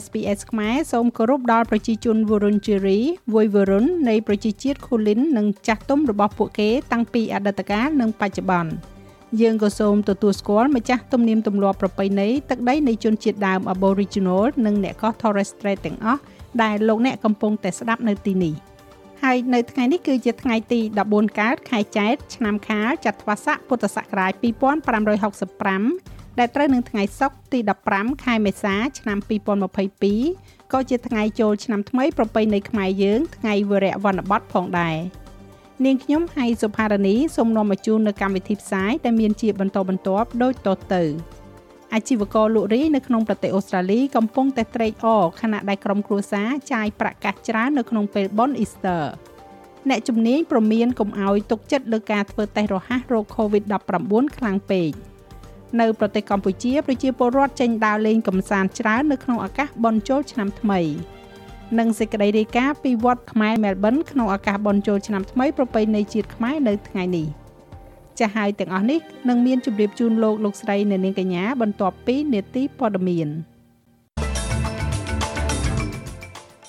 SPS ខ្មែរសូមគោរពដល់ប្រជាជន Wurundjeri, Woiwurrung នៃប្រជាជាតិ Kulin និងចាស់ទុំរបស់ពួកគេតាំងពីអតីតកាលនិងបច្ចុប្បន្នយើងក៏សូមទទួលស្គាល់ម្ចាស់ទំនៀមទម្លាប់ប្រពៃណីទឹកដីនៃជនជាតិដើម Aboriginal និងអ្នកកោះ Torres Strait ទាំងអស់ដែលលោកអ្នកកំពុងតែស្ដាប់នៅទីនេះហើយនៅថ្ងៃនេះគឺជាថ្ងៃទី14កើតខែចែកឆ្នាំខាលចត្វាស័កពុទ្ធសករាជ2565 ដែលត្រូវនឹងថ្ងៃសុក្រទី15ខែមេសាឆ្នាំ2022ក៏ជាថ្ងៃចូលឆ្នាំថ្មីប្រពៃណីខ្មែរយើងថ្ងៃវិរៈវ័នបតផងដែរនាងខ្ញុំហៃសុផារនីសូមនាំមកជូននៅកម្មវិធីផ្សាយដែលមានជាបន្តបន្ទាប់ដូចតទៅអាជីវករលក់រាយនៅក្នុងប្រទេសអូស្ត្រាលីកំពុងតែត្រេកអរខណៈដែលក្រុមគ្រួសារចាយប្រាក់កាសច្រើននៅក្នុងពេលបុណ្យអ៊ីស្ទ័រអ្នកជំនាញប្រមានកុំឲ្យទុកចិត្តលើការធ្វើតេស្តរហ័សរោគ COVID-19 ខ្លាំងពេក។ នៅប្រទេសកម្ពុជាប្រជាពលរដ្ឋចេញដើរលេងកម្សាន្តច្រើននៅក្នុងឱកាសបុណ្យចូលឆ្នាំថ្មីនិងសេចក្តីរាយការណ៍ពីវត្តខ្មែរមែលប៊នក្នុងឱកាសបុណ្យចូលឆ្នាំថ្មីប្រពៃណីជាតិខ្មែរនៅថ្ងៃនេះចាស់ហើយទាំងអស់នេះនឹងមានជម្រាបជូនលោកលោកស្រីអ្នកនាងកញ្ញាបន្ទាប់ពីនេតិព័ត៌មាន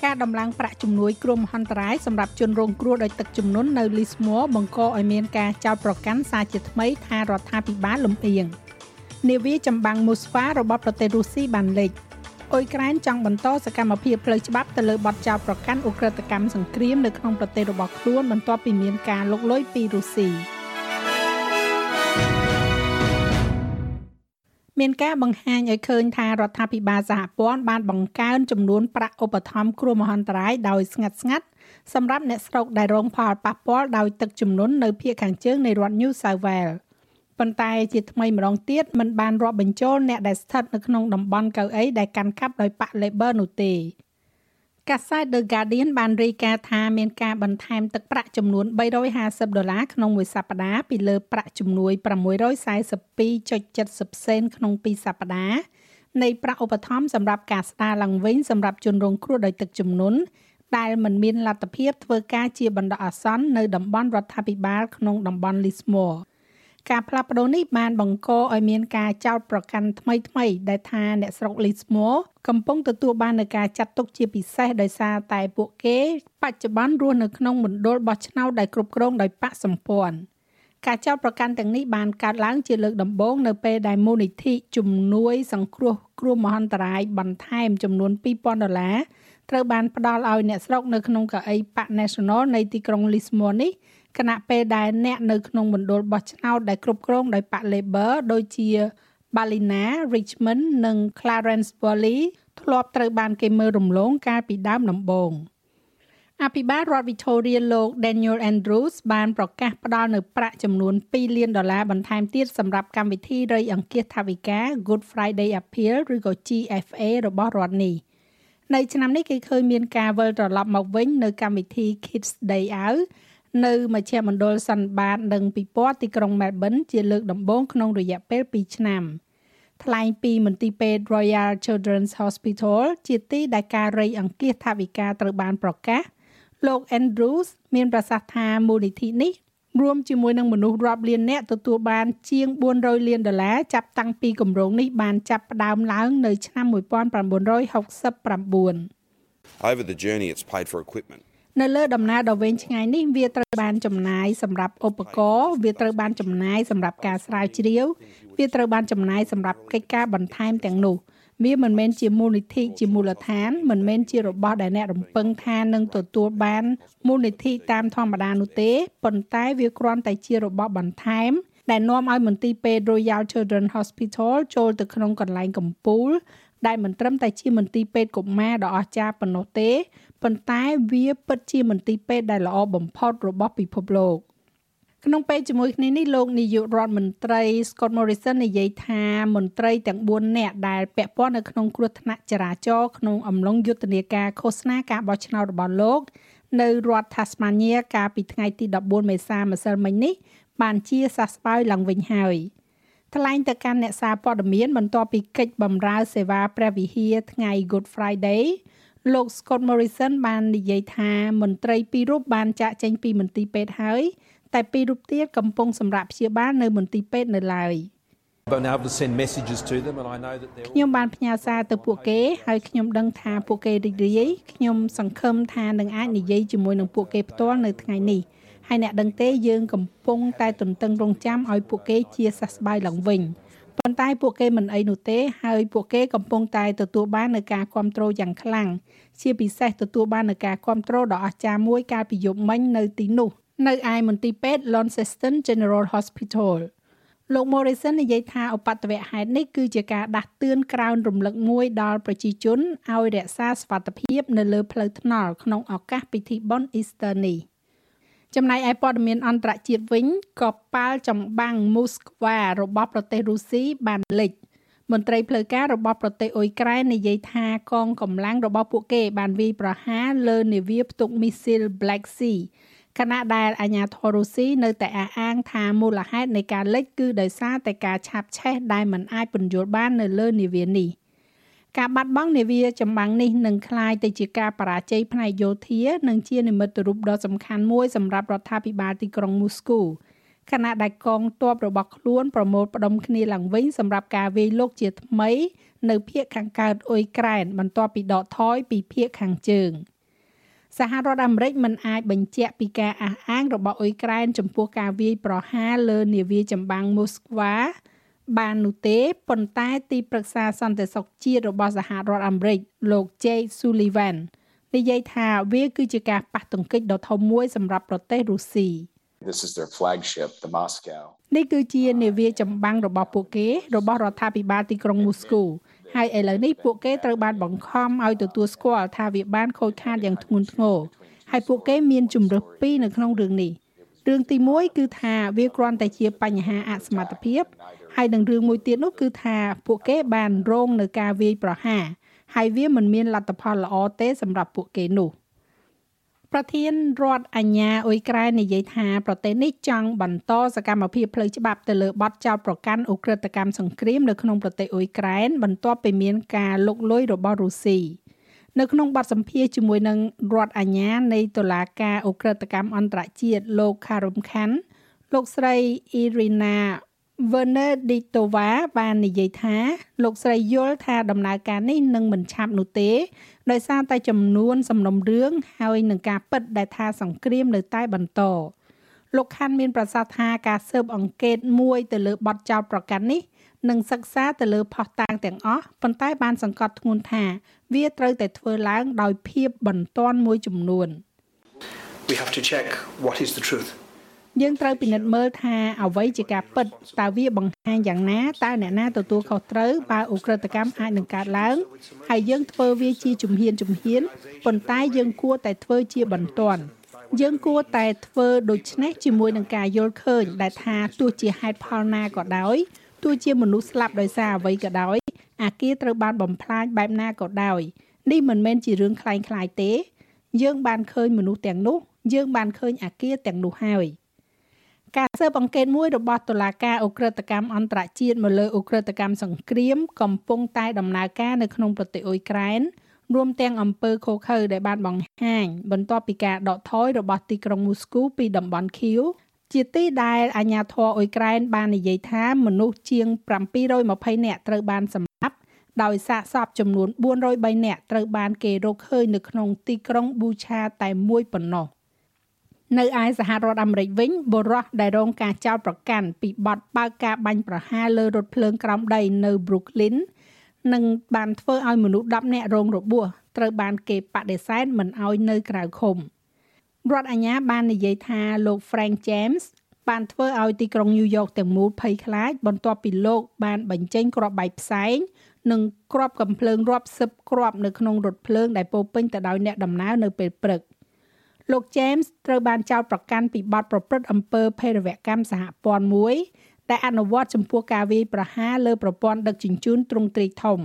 ការដំឡើងប្រាក់ជំនួយគ្រោះមហន្តរាយសម្រាប់ជនរងគ្រោះដោយទឹកជំនន់នៅ Lismore បង្កឲ្យមានការចោទប្រកាន់សារជាថ្មីថារដ្ឋាភិបាលលំអៀង។ នាវាចម្បាំងមូស្វារបស់ប្រទេសរុស្ស៊ីបានលេចអ៊ុយក្រែនចង់បន្តសកម្មភាពផ្លូវច្បាប់ទៅលើបទចោទប្រកាន់អ ுக ្រិតកម្មសង្គ្រាមនៅក្នុងប្រទេសរបស់ខ្លួនបន្ទាប់ពីមានការលុកលុយពីរុស្ស៊ីមានការបង្ហាញឲ្យឃើញថារដ្ឋាភិបាលសហព័ន្ធបានបង្កើនចំនួនប្រាក់ឧបត្ថម្ភគ្រោះមហន្តរាយដោយស្ងាត់ស្ងាត់សម្រាប់អ្នកស្រុកដែលរងផលប៉ះពាល់ដោយទឹកជំនន់នៅភូមិខាងជើងនៃរដ្ឋ New South Wales ប៉ុន្តែជាថ្មីម្ដងទៀតมันបានរាប់បញ្ចូលអ្នកដែលស្ថិតនៅក្នុងតំបន់កៅអីដែលកាន់កាប់ដោយបក Labor នោះទេកាសែត The Guardian បានរាយការណ៍ថាមានការបន្ថែមទឹកប្រាក់ចំនួន350ដុល្លារក្នុងមួយសប្តាហ៍ពីលើប្រាក់ជំនួយ642.70សេនក្នុងពីរសប្តាហ៍នៃប្រាក់ឧបត្ថម្ភសម្រាប់ការស្ដារឡើងវិញសម្រាប់ជនរងគ្រោះដោយទឹកជំនន់ដែលមិនមានលទ្ធភាពធ្វើការជាបណ្ដោះអាសន្ននៅតំបន់រដ្ឋាភិបាលក្នុងតំបន់ Lismore ការផ្លាស់ប្ដូរនេះបានបង្កឲ្យមានការចោទប្រកាន់ថ្មីថ្មីដែលថាអ្នកស្រុក Lismore កំពុងទទួលបាននឹងការចាត់ទុកជាពិសេសដោយសារតែពួកគេ បច្ចុប្បន្នរស់នៅក្នុងមណ្ឌលបោះឆ្នោតដែលគ្រប់គ្រងដោយបកសម្ព័ន្ធការចោទប្រកាន់ទាំងនេះបានកើតឡើងជាលើកដំបូងនៅពេលដែលមូលនិធិជំនួយ សង្គ្រោះគ្រោះមហន្តរាយបន្ថែមចំនួន2000ដុល្លារត្រូវបានផ្ដល់ឲ្យអ្នកស្រុកនៅក្នុងកៅអីបក National នៃទីក្រុង Lismore នេះ គណៈពេលដែលអ្នកនៅក្នុងមណ្ឌលបោះឆ្នោតដែលគ្រប់គ្រងដោយបក Labor ដូចជា Ballina, Richmond និង Clarence Valley ធ្លាប់ត្រូវបានគេមើលរំលងកាលពីដើមដំបូងអភិបាលរដ្ឋ Victoria លោក Daniel Andrews បានប្រកាសផ្ដល់នូវប្រាក់ចំនួន2លានដុល្លារបន្ថែមទៀតសម្រាប់កម្មវិធីរៃអង្គាសថវិកា Good Friday Appeal ឬក៏ GFA របស់រដ្ឋនេះនៅឆ្នាំនេះគេឃើញមានការវិលត្រឡប់មកវិញនៅកម្មវិធី Kids Day Out នៅមជ្ឈមណ្ឌលសន្បាតនិងពិព័រណ៍ទីក្រុងមែលប៊នជាលើកដំបូងក្នុងរយៈពេល2ឆ្នាំថ្លែងពីមន្ទីរពេទ្យ Royal Children's Hospital ជាទីដែលការរៃអង្គាសថវិកាត្រូវបានប្រកាសលោក Andrews មានប្រសាសន៍ថាមូលនិធិនេះរួមជាមួយនឹងមនុស្សរាប់លាននាក់ទទួលបានជាង400លានដុល្លារចាប់តាំងពីគម្រោងនេះបានចាប់ផ្ដើមឡើងនៅឆ្នាំ1969 Over the journey it's paid for equipment នៅលើដំណើរដ៏វែងឆ្ងាយនេះវាត្រូវបានចំណាយសម្រាប់ឧបករណ៍វាត្រូវបានចំណាយសម្រាប់ការស្រាវជ្រាវ វាត្រូវបានចំណាយសម្រាប់កិច្ចការបន្ថែមទាំងនោះវាមិនមែនជាមូលនិធិជាមូលដ្ឋានមិនមែនជារបស់ដែលអ្នករំពឹងថានឹងទទួលបានមូលនិធិតាមធម្មតានោះទេប៉ុន្តែវាគ្រាន់តែជារបស់បន្ថែមដែលនាំឲ្យមន្ទីរពេទ្យ Royal Children Hospital ចូលទៅក្នុងកន្លែងកំពូល ដែលមិនត្រឹមតែជាមន្ទីរពេទ្យកុមារដ៏អស្ចារ្យប៉ុណ្ណោះទេប៉ុន្តែវាពិតជាមន្ទីរពេទ្យដែលល្អបំផុតរបស់ពិភពលោកក្នុងពេលជាមួយគ្នានេះលោកនាយករដ្ឋមន្ត្រី Scott Morrison និយាយថាមន្ត្រីទាំង4នាក់ដែលពាក់ព័ន្ធនៅក្នុងគ្រោះថ្នាក់ចរាចរណ៍ក្នុងអំឡុងយុទ្ធនាការឃោសនាការបោះឆ្នោតរបស់លោក នៅរដ្ឋ Tasmania កាលពីថ្ងៃទី14មេសាម្សិលមិញនេះបានជាសះស្បើយឡើងវិញហើយ ថ្លែងទៅកាន់អ្នកសារព័ត៌មានបន្ទាប់ពីកិច្ចបម្រើសេវាព្រះវិហារថ្ងៃ Good Friday លោក Scott Morrison បាននិយាយថាមន្ត្រីពីររូបបានចាក់ចេញពីមន្ទីរពេទ្យហើយតែពីររូបទៀតកំពុងសម្រាប់ព្យាបាលនៅមន្ទីរពេទ្យនៅឡើយ។ been able to send messages to them and I know that they ខ្ញុំបានផ្ញើសារទៅពួកគេហើយខ្ញុំដឹងថាពួកគេរីករាយខ្ញុំសង្ឃឹមថានឹងអាចនិយាយជាមួយនឹងពួកគេផ្ទាល់នៅថ្ងៃនេះ ហើយអ្នកដឹងទេយើងកំពុងតែទន្ទឹងរង់ចាំឲ្យពួកគេជាសះស្បើយឡើងវិញប៉ុន្តែពួកគេមិនអីនោះទេហើយពួកគេកំពុងតែទទួលបាននូវការគ្រប់គ្រងយ៉ាងខ្លាំងជាពិសេសទទួលបាននូវការគ្រប់គ្រងដ៏អស្ចារ្យមួយកាលពីយប់មិញនៅទីនោះនៅឯមន្ទីរពេទ្យ Launceston General Hospital លោក Morrison និយាយថាឧបទ្ទវហេតុនេះគឺជាការដាស់តឿនក្រោនរំលឹកមួយដល់ប្រជាជនឲ្យរក្សាសុវត្ថិភាពនៅលើផ្លូវថ្នល់ក្នុងឱកាសពិធីបុណ្យ Easter នេះ ចំណែកឯព័ត៌មានអន្តរជាតិវិញក៏ប៉ាល់ចម្បាំងមូស្ក្វារបស់ប្រទេសរុស្ស៊ីបានលេចមន្ត្រីផ្លូវការរបស់ប្រទេសអ៊ុយក្រែននិយាយថាកងកម្លាំងរបស់ពួកគេបានវាយប្រហារលើនាវាផ្ទុកមីស៊ីល Black Sea ខណៈដែលអាញាធរុស៊ីនៅតែអះអាងថាមូលហេតុនៃការលិចគឺដោយសារតែការឆាបឆេះដែលមិនអាចពន្យល់បាននៅលើនាវានេះ ការបាត់បង់នាវាចម្បាំងនេះនឹងคล้ายទៅជាការបរាជ័យផ្នែកយោធានិងជានិមិត្តរូបដ៏សំខាន់មួយសម្រាប់រដ្ឋាភិបាលទីក្រុងមូស្គូខណៈដែលកងទ័ពរបស់ខ្លួនប្រមូលផ្ដុំគ្នាឡើងវិញសម្រាប់ការវាយលុកជាថ្មី នៅភូមិខាងកើតអ៊ុយក្រែនបន្ទាប់ពីដកថយពីភូមិខាងជើង។សហរដ្ឋអាមេរិកមិនអាចបញ្ជាក់ពីការអះអាងរបស់អ៊ុយក្រែនចំពោះការវាយប្រហារលើនាវាចម្បាំងមូស្ក្វា បាននោះទេប៉ុន្តែទីប្រឹក្សាសន្តិសុខជាតិរបស់សហរដ្ឋអាមេរិកលោក Jake Sullivan និយាយថាវាគឺជាការប៉ះទង្គិចដ៏ធំមួយសម្រាប់ប្រទេសរុស្ស៊ី This is their flagship the Moscow នេះគឺជានាវាចម្បាំងរបស់ពួកគេ របស់រដ្ឋាភិបាលទីក្រុងមូស្គូហើយឥឡូវនេះពួកគេត្រូវបានបង្ខំឲ្យទទួលស្គាល់ថាវាបានខូចខាតយ៉ាងធ្ងន់ធ្ងរហើយពួកគេមានជំរើសពីរនៅក្នុងរឿងនេះរឿងទី1គឺថាវាគ្រាន់តែជាបញ្ហាអសមត្ថភាព ហើយនឹងរឿងមួយទៀតនោះគឺថាពួកគេបានរងនឹងការវាយប្រហារហើយវាមិនមានលទ្ធផលល្អទេសម្រាប់ពួកគេនោះ។ប្រធានរដ្ឋអាញាអ៊ុយក្រែននិយាយថាប្រទេសនេះចង់បន្តសកម្មភាពផ្លូវច្បាប់ទៅលើបទចោទប្រកាន់អ ுக ្រិតកម្មសង្គ្រាមនៅក្នុងប្រទេសអ៊ុយក្រែនបន្ទាប់ពីមានការលុកលុយរបស់រុស្ស៊ីនៅក្នុងបទសម្ភាសជាមួយនឹងរដ្ឋអាជ្ញានៃតុលាការអ ுக ្រិតកម្មអន្តរជាតិលោក Karim Khan លោកស្រី Irina Venediktova បាននិយាយថាលោកស្រីយល់ថាដំណើរការនេះនឹងមិនឆាប់នោះទេដោយសារតែចំនួនសំណុំរឿងហើយនឹងការពិតដែលថាសង្គ្រាមនៅតែបន្តលោកខាន់មានប្រសាសន៍ថាការស៊ើបអង្កេតមួយទៅលើបទចោទប្រកាន់នេះនឹងសិក្សាទៅលើផុសតាងទាំងអស់ប៉ុន្តែបានសង្កត់ធ្ងន់ថាវាត្រូវតែធ្វើឡើងដោយភាពបន្ទាន់មួយចំនួន We have to check what is the truth យើងត្រូវពិនិត្យមើលថាអ្វីជាការពិតតើវាបង្ហាញយ៉ាងណាតើអ្នកណាទទួលខុសត្រូវបើអ ுக ្រិតកម្មអាចនឹងកើតឡើងហើយយើងធ្វើវាជាជំហានជំហានប៉ុន្តែយើងគួរតែធ្វើជាបន្ទាន់យើងគួរតែធ្វើដូច្នេះជាមួយនឹងការយល់ឃើញដែលថាទោះជាហេតុផលណាក៏ដោយទោះជាមនុស្សស្លាប់ដោយសារអ្វីក៏ដោយអាគារត្រូវបានបំផ្លាញបែបណាក៏ដោយនេះមិនមែនជារឿងคล้ายៗទេ យើងបានឃើញមនុស្សទាំងនោះយើងបានឃើញអាគារទាំងនោះហើយ។ ការស៊ើបអង្កេតមួយរបស់តុលាការអ ுக ្រិតកម្មអន្តរជាតិមកលើអ ுக ្រិតកម្មសង្គ្រាមកំពុងតែដំណើរការនៅក្នុងប្រទេសអ៊ុយក្រែនរួមទាំងអំពើខុសខើដែលបានបង្ហាញបន្ទាប់ពីការដកថយរបស់ទីក្រុងមូស្គូពីតំបន់ឃីវជាទីដែលអាញាធរអ៊ុយក្រែនបាននិយាយថាមនុស្សជាង720នាក់ត្រូវបានសម្លាប់ដោយសាកសពចំនួន403នាក់ត្រូវបានគេរកឃើញនៅក្នុងទីក្រុងប៊ូឆាតែមួយប៉ុណ្ណោះ។ នៅឯសហរដ្ឋអាមេរិកវិញបុរសដែលរងការចោទប្រកាន់ពីបទបើកការបាញ់ប្រហារលើរថភ្លើងក្រោមដីនៅ Brooklyn នឹងបានធ្វើឲ្យមនុស្ស10នាក់រងរបួសត្រូវបានគេបដិសេធមិនឲ្យនៅក្រៅឃុំរដ្ឋអាជ្ញាបាននិយាយថាលោក Frank James បានធ្វើឲ្យទីក្រុងញូវយ៉កទាំងមូលភ័យខ្លាចបន្ទាប់ពីលោកបានបញ្ចេញគ្រាប់បែកផ្សែងនិងគ្រាប់កំភ្លើងរាប់សិបគ្រាប់នៅក្នុងរថភ្លើងដែលពោពេញទៅដោយអ្នកដំណើរនៅពេលព្រឹក។ លោក James ត្រូវបានចោទប្រកាន់ពីបទប្រព្រឹត្តអំពើភេរវកម្មសហព័ន្ធមួយដែលអនុវត្តចំពោះការវាយប្រហារលើប្រព័ន្ធដឹកជញ្ជូនទ្រង់ទ្រាយធំ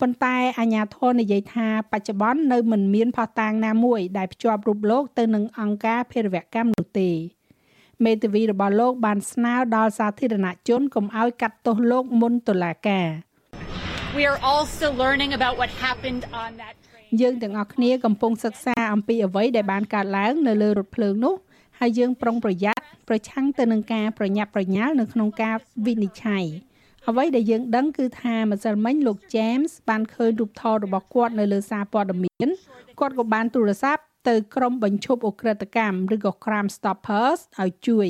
ប៉ុន្តែអាញាធរនិយាយថាបច្ចុប្បន្ននៅមិនមានផុសតាងណាមួយដែលភ្ជាប់រូបលោកទៅនឹងអង្គការភេរវកម្មនោះទេមេធាវីរបស់លោកបានស្នើដល់សាធារណជនកុំឲ្យកាត់ទោសលោកមុនតុលាការ We are all still learning about what happened on that train. យើងទាំងអស់គ្នាកំពុងសិក្សាអំពីអ្វីដែលបានកើតឡើងនៅលើរថភ្លើងនោះហើយយើងប្រុងប្រយ័ត្នប្រឆាំងទៅនឹងការប្រញាប់ប្រញាល់នៅក្នុងការវិនិច្ឆ័យអ្វីដែលយើងដឹងគឺថាម្សិលមិញលោក James បានឃើញរូបថតរបស់គាត់នៅលើសារព័ត៌មានគាត់ក៏បានទូរស័ព្ទទៅក្រុមបញ្ឈប់អ ுக ្រិតកម្មឬក៏ Crime Stoppers ឲ្យជួយ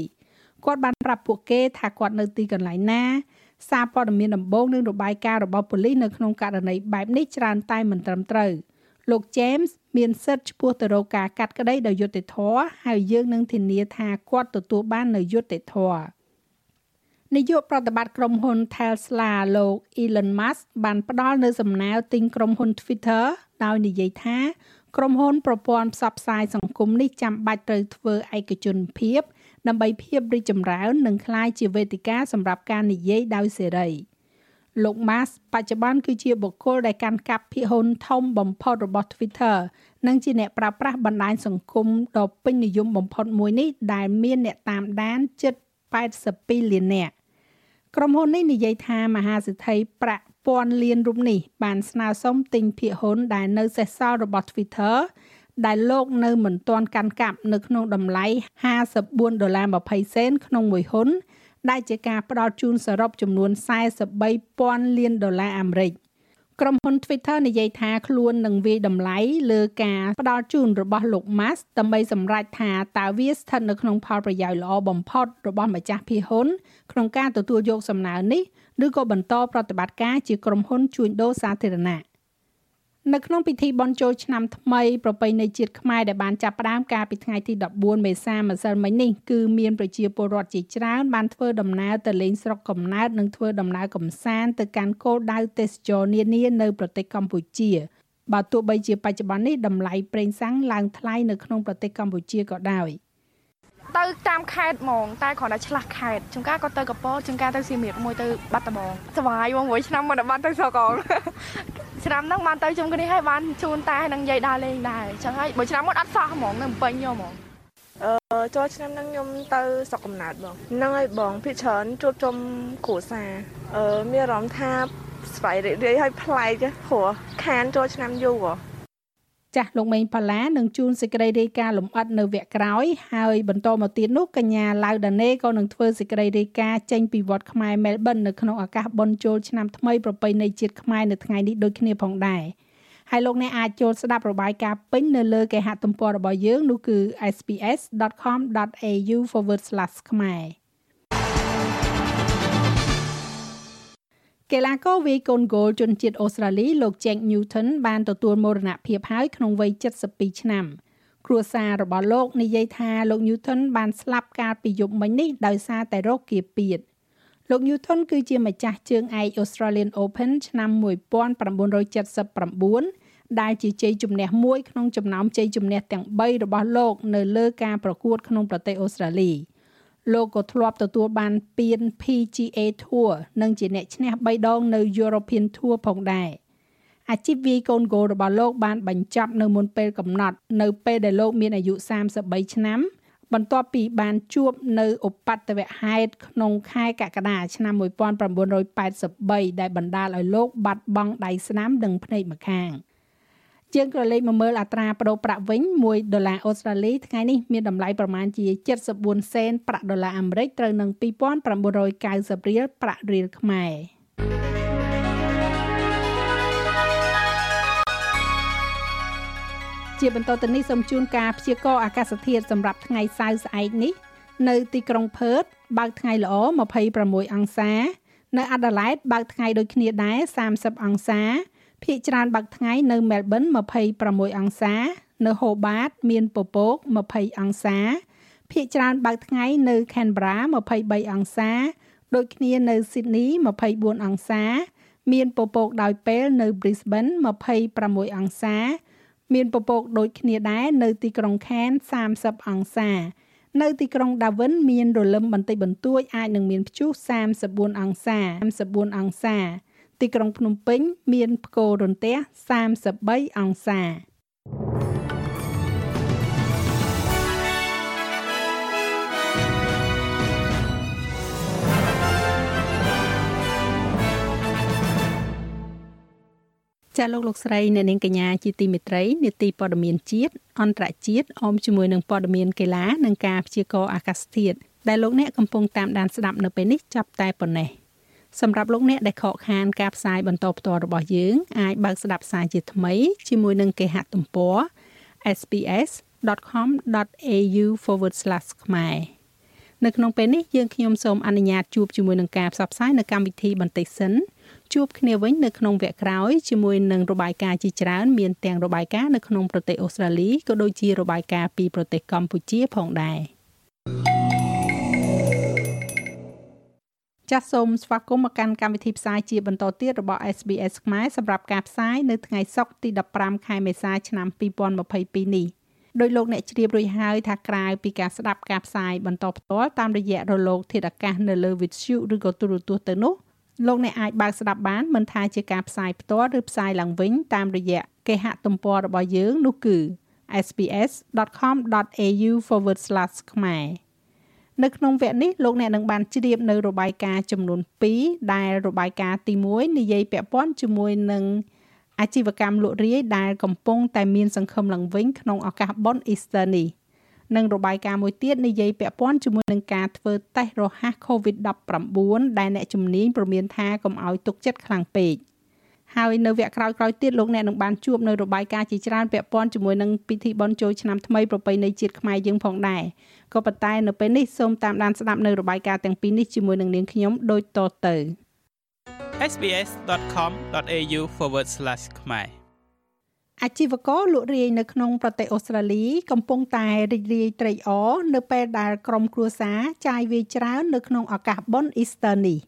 គាត់បានប្រាប់ពួកគេថាគាត់នៅទីកន្លែងណាសារព័ត៌មានដំបូងនិងរបាយការណ៍របស់ប៉ូលីសនៅក្នុងករណីបែបនេះច្រើនតែមិនត្រឹមត្រូវ លោក James មានសិទ្ធិឆ្ពោះទៅរកការកាត់ក្តីដោយយុត្តិធម៌ហើយយើងនឹងធានាថាគាត់ទទួលបាននូវយុត្តិធម៌នាយកប្រតិបត្តិក្រុមហ៊ុន Tesla លោក Elon Musk បានផ្ដល់នូវសំណើទិញក្រុមហ៊ុន Twitter ដោយនិយាយថា ក្រុមហ៊ុនប្រព័ន្ធផ្សព្វផ្សាយសង្គមនេះចាំបាច់ត្រូវធ្វើឯកជនភាពដើម្បីភាពរីកចម្រើននិងក្លាយជាវេទិកាសម្រាប់ការនិយាយដោយសេរី លោក Musk បច្ចុប្បន្នគឺជាបុគ្គលដែលកាន់កាប់ភាគហ៊ុនធំបំផុតរបស់ Twitter និងជាអ្នកប្រើប្រាស់បណ្ដាញសង្គមដ៏ពេញនិយមបំផុតមួយនេះដែលមានអ្នកតាមដានជិត82លាននាក់ក្រុមហ៊ុននេះនិយាយថាមហាសេដ្ឋីប្រាក់ពាន់លានរូបនេះបានស្នើសុំទិញភាគហ៊ុនដែលនៅសេសសល់របស់ Twitter ដែលលោកនៅមិនទាន់កាន់កាប់នៅក្នុងតម្លៃ54ដុល្លារ20សេនក្នុងមួយហ៊ុន ដែលជាការផ្ដល់ជូនសរុបចំនួន43,000លានដុល្លារអាមេរិកក្រុមហ៊ុន Twitter និយាយថាខ្លួននឹងវាយតម្លៃលើការផ្ដល់ជូនរបស់លោក Musk ដើម្បីសម្រេចថាតើវាស្ថិតនៅក្នុងផលប្រយោជន៍ល្អបំផុតរបស់ម្ចាស់ភាគហ៊ុនក្នុងការទទួលយកសំណើនេះឬក៏បន្តប្រតិបត្តិការជាក្រុមហ៊ុនជួញដូរសាធារណៈ នៅក្នុងពិធីបុណ្យចូលឆ្នាំថ្មីប្រពៃណីជាតិខ្មែរដែលបានចាប់ផ្ដើមកាលពីថ្ងៃទី14មេសាម្សិលមិញនេះគឺមានប្រជាពលរដ្ឋជាច្រើនបានធ្វើដំណើរទៅលេងស្រុកកំណើតនិងធ្វើដំណើរកម្សាន្តទៅកាន់គោលដៅទេសចរនានានៅប្រទេសកម្ពុជាបើទោះបីជាបច្ចុប្បន្ននេះតម្លៃប្រេងសាំងឡើងថ្លៃនៅក្នុងប្រទេសកម្ពុជាក៏ដោយ ទៅតាមខេត្តហ្មងតែគ្រាន់តែឆ្លាស់ខេត្តជួនកាលក៏ទៅកពតជួនកាលទៅសៀមរាបមួយទៅបាត់ដំបងស្វាយហ្មងមួយឆ្នាំមិនបានទៅស្រុកអងឆ្នាំហ្នឹងបានទៅជុំគ្នាហើយបានជូនតានឹងយាយដើរលេងដែរអញ្ចឹងហើយមួយឆ្នាំមុនអត់សោះហ្មងនៅពេញយកហ្មងអឺចូលឆ្នាំហ្នឹងខ្ញុំទៅស្រុកកំណើតបងហ្នឹងហើយបងភិកច្រើនជួបជុំគ្រួសារអឺមានអារម្មណ៍ថាស្វ័យរីករាយហើយប្លែកព្រោះខានចូលឆ្នាំយូរហ៎ ចាស់លោកមេងផាឡានឹងជួនសេចក្តីរាយការណ៍លម្អិតនៅវគ្គក្រោយហើយបន្តមកទៀតនោះកញ្ញាឡៅដាណេក៏នឹងធ្វើសេចក្តីរាយការណ៍ចេញពីវត្តខ្មែរមែលប៊ននៅក្នុងឱកាសបុណ្យចូលឆ្នាំថ្មីប្រពៃណីជាតិខ្មែរនៅថ្ងៃនេះដូចគ្នាផងដែរហើយលោកអ្នកអាចចូលស្ដាប់របាយការណ៍ពេញនៅលើគេហទំព័ររបស់យើងនោះគឺ sps.com.au/ ខ្មែរ កីឡាករវាយកូនហ្គោលជនជាតិអូស្ត្រាលីលោក Jack Newton បានទទួលមរណភាពហើយក្នុងវ័យ72ឆ្នាំគ្រួសាររបស់លោកនិយាយថាលោក Newton បានស្លាប់កាលពីយប់មិញនេះដោយសារតែរោគគាពៀតលោក Newton គឺជាម្ចាស់ជើងឯក Australian Open ឆ្នាំ1979ដែលជាជ័យជំនះមួយក្នុងចំណោមជ័យជំនះទាំង3របស់លោក នៅលើការប្រកួតក្នុងប្រទេសអូស្ត្រាលី។ លោកក៏ធ្លាប់ទទួលបានពាន PGA Tour និងជាអ្នកឈ្នះ3ដងនៅ European Tour ផងដែរអាជីពវាយកូនហ្គោលរបស់លោកបានបញ្ចប់នៅមុនពេលកំណត់ នៅពេលដែលលោកមានអាយុ33ឆ្នាំបន្ទាប់ពីបានជួបនៅឧបទ្ទវហេតុក្នុងខែកក្កដាឆ្នាំ1983ដែលបណ្ដាលឲ្យលោកបាត់បង់ដៃស្នាមនិងភ្នែកម្ខាង។ ជាងក្រឡេកមកមើលអត្រាប្តូរប្រាក់វិញ1ដុល្លារអូស្ត្រាលីថ្ងៃនេះមានតម្លៃប្រមាណជា74សេនប្រាក់ដុល្លារអាមេរិកត្រូវនឹង2990រៀលប្រាក់រៀលខ្មែរជាបន្តទៅនេះសូមជូនការព្យាករណ៍អាកាសធាតុសម្រាប់ថ្ងៃសៅរ៍ស្អែកនេះ នៅទីក្រុងផឺតបើកថ្ងៃល្អ26អង្សា នៅអាដាលេដបើកថ្ងៃដូចគ្នាដែរ30អង្សា ភាគច្រើនបើកថ្ងៃនៅមែលប៊ន26អង្សា នៅហូបាត មានពពក20អង្សាភាគច្រើនបើកថ្ងៃនៅ Canberra 23អង្សា ដូចគ្នានៅ Sydney 24អង្សា មានពពកដោយពេលនៅ Brisbane 26អង្សា មានពពកដូចគ្នាដែរនៅទីក្រុង Cairns 30អង្សា នៅទីក្រុង Darwin មានរលឹមបន្តិចបន្តួចអាចនឹងមានព្យុះ34អង្សា34អង្សា ទីក្រុងភ្នំពេញ មានផ្គររន្ទះ33អង្សាចាលោកលោកស្រីអ្នកនាងកញ្ញាជាទីមេត្រីនេតិព័ត៌មានជាតិអន្តរជាតិអមជាមួយនឹងព័ត៌មានកីឡានិងការព្យាករណ៍អាកាសធាតុដែលលោកអ្នកកំពុងតាមដានស្ដាប់នៅពេលនេះចាប់តែប៉ុណ្ណេះ សម្រាប់លោកអ្នកដែលខកខានការផ្សាយបន្តផ្ទាល់របស់យើងអាចបើកស្ដាប់ផ្សាយជាថ្មីជាមួយនឹងគេហទំព័រ sps.com.au/ ខ្មែរនៅក្នុងពេលនេះយើងខ្ញុំសូមអនុញ្ញាតជួបជាមួយនឹងការផ្សព្វផ្សាយនៅកម្មវិធីបន្តិចសិនជួបគ្នាវិញនៅក្នុងវគ្គក្រោយជាមួយនឹងរបាយការណ៍ជាច្រើនមានទាំងរបាយការណ៍នៅក្នុងប្រទេសអូស្ត្រាលីក៏ដូចជារបាយការណ៍ពីប្រទេសកម្ពុជាផងដែរ ចាសសូមស្វាគមន៍មកកាន់កម្មវិធីផ្សាយជាបន្តទៀតរបស់ SBS ខ្មែរសម្រាប់ការផ្សាយនៅថ្ងៃសុក្រទី15ខែមេសាឆ្នាំ2022នេះដោយលោកអ្នកជ្រាបរួចហើយថាក្រៅពីការស្ដាប់ការផ្សាយបន្តផ្ទាល់តាមរយៈរលកធាតុអាកាសនៅលើ Vitshu ឬក៏ទូរទស្សន៍ទៅនោះលោកអ្នកអាចបើកស្ដាប់បានមិនថាជាការផ្សាយផ្ទាល់ឬផ្សាយឡើងវិញតាមរយៈគេហទំព័ររបស់យើងនោះគឺ sps.com.au/ ខ្មែរ នៅក្នុងវគ្គនេះលោកអ្នកនឹងបានជ្រាបនៅរបាយការណ៍ចំនួន2ដែលរបាយការណ៍ទី1និយាយពាក់ព័ន្ធជាមួយនឹងអាជីវកម្មលក់រាយដែលកំពុងតែមានសង្ឃឹមឡើងវិញក្នុងឱកាសបុណ្យ Easter នេះនិងរបាយការណ៍មួយទៀតនិយាយពាក់ព័ន្ធជាមួយនឹងការធ្វើតេស្តរហ័ស COVID-19 ដែលអ្នកជំនាញព្រមានថាកុំឲ្យទុកចិត្តខ្លាំងពេកហើយនៅវគ្គក្រោយៗទៀតលោកអ្នកនឹងបានជួបនៅរបាយការណ៍ជាច្រើនពាក់ព័ន្ធជាមួយនឹងពិធីបុណ្យចូលឆ្នាំថ្មីប្រពៃណីជាតិខ្មែរយើងផងដែរ ក៏ប៉ុន្តែនៅពេលនេះសូមតាមដានស្ដាប់នៅរបាយការណ៍ទាំងពីរនេះជាមួយនឹងនាងខ្ញុំដូចតទៅ sbs.com.au/ ខ្មែរអាជីវករលក់រាយនៅក្នុងប្រទេសអូស្ត្រាលី កំពុងតែរីករាយត្រេកអរនៅពេលដែលក្រុមគ្រួសារចាយវាយច្រើននៅក្នុងឱកាសបុណ្យ Easter នេះ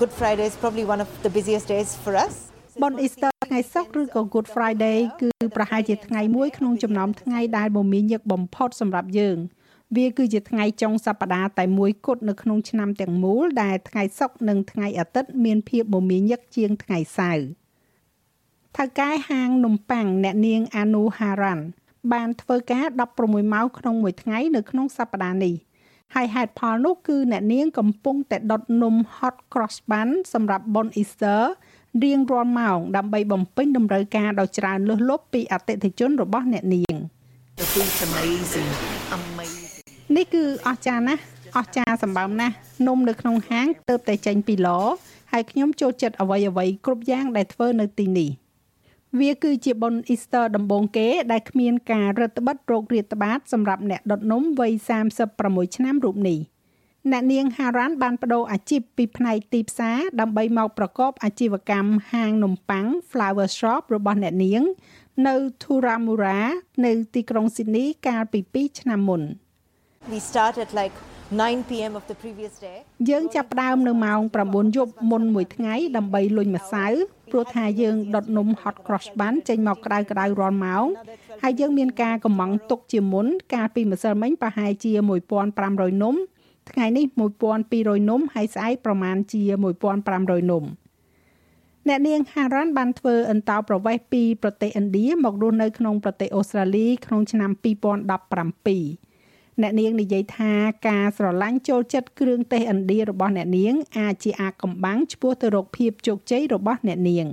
Good Friday is probably one of the busiest days for us បុណ្យ Easter ថ្ងៃសុក្រឬក៏ Good Friday គឺប្រហែលជាថ្ងៃមួយក្នុងចំណោមថ្ងៃដែលមមាញឹកបំផុតសម្រាប់យើង វាគឺជាថ្ងៃចុងសប្តាហ៍តែមួយគត់នៅក្នុងឆ្នាំទាំងមូលដែលថ្ងៃសុក្រនិងថ្ងៃអាទិត្យមានភាពមមាញឹកជាងថ្ងៃសៅរ៍ថៅកែហាងនំប៉័ងអ្នកនាងអានូហារ៉ាន់បានធ្វើការ16ម៉ោងក្នុងមួយថ្ងៃនៅក្នុងសប្តាហ៍នេះហើយហេតុផលនោះគឺអ្នកនាងកំពុងតែដុតនំ hot cross bun សម្រាប់បុណ្យ Easter រៀងរាល់ម៉ោងដើម្បីបំពេញតម្រូវការដ៏ច្រើនលើសលប់ពីអតិថិជនរបស់អ្នកនាង The food's amazing amazing នេះគឺអស្ចារ្យណាស់អស្ចារ្យសម្បើមណាស់នំនៅក្នុងហាងទៅតែចេញពីឡហើយខ្ញុំចូលចិត្តអ្វីអ្វីគ្រប់យ៉ាងដែលធ្វើនៅទីនេះវាគឺជាបុណ្យ Easter ដំបូងគេដែលគ្មានការរឹតបន្តឹងរោគរាតត្បាតសម្រាប់អ្នកដុតនំវ័យ36ឆ្នាំរូបនេះអ្នកនាង Haran បានបដូរអាជីពពីផ្នែកទីផ្សារដើម្បីមកប្រកបអាជីវកម្មហាងនំប៉័ង Flower Shop របស់អ្នកនាង នៅ Turamura នៅទីក្រុង Sydney កាលពី2ឆ្នាំមុន We started like 9 pm of the previous day យើងចាប់ផ្ដើមនៅម៉ោង9យប់មុនមួយថ្ងៃដើម្បីលុញម្សៅព្រោះថាយើងដុតនំ hot cross bun ចេញមកក្តៅក្តៅរាល់ម៉ោងហើយយើងមានការកំងទុកជាមុនកាលពីម្សិលមិញប្រហែលជា1500នំថ្ងៃនេះ1200នំហើយស្អែកប្រមាណជា1500នំអ្នកនាង Haran បានធ្វើអន្តោប្រវេសន៍ពីប្រទេសឥណ្ឌាមករស់នៅក្នុងប្រទេសអូស្ត្រាលីក្នុងឆ្នាំ2017 អ្នកនាងនិយាយថាការស្រឡាញ់ចូលចិត្តគ្រឿងទេសឥណ្ឌារបស់អ្នកនាង អាចជាអាកំបាំងឆ្ពោះទៅរកភាពជោគជ័យរបស់អ្នកនាង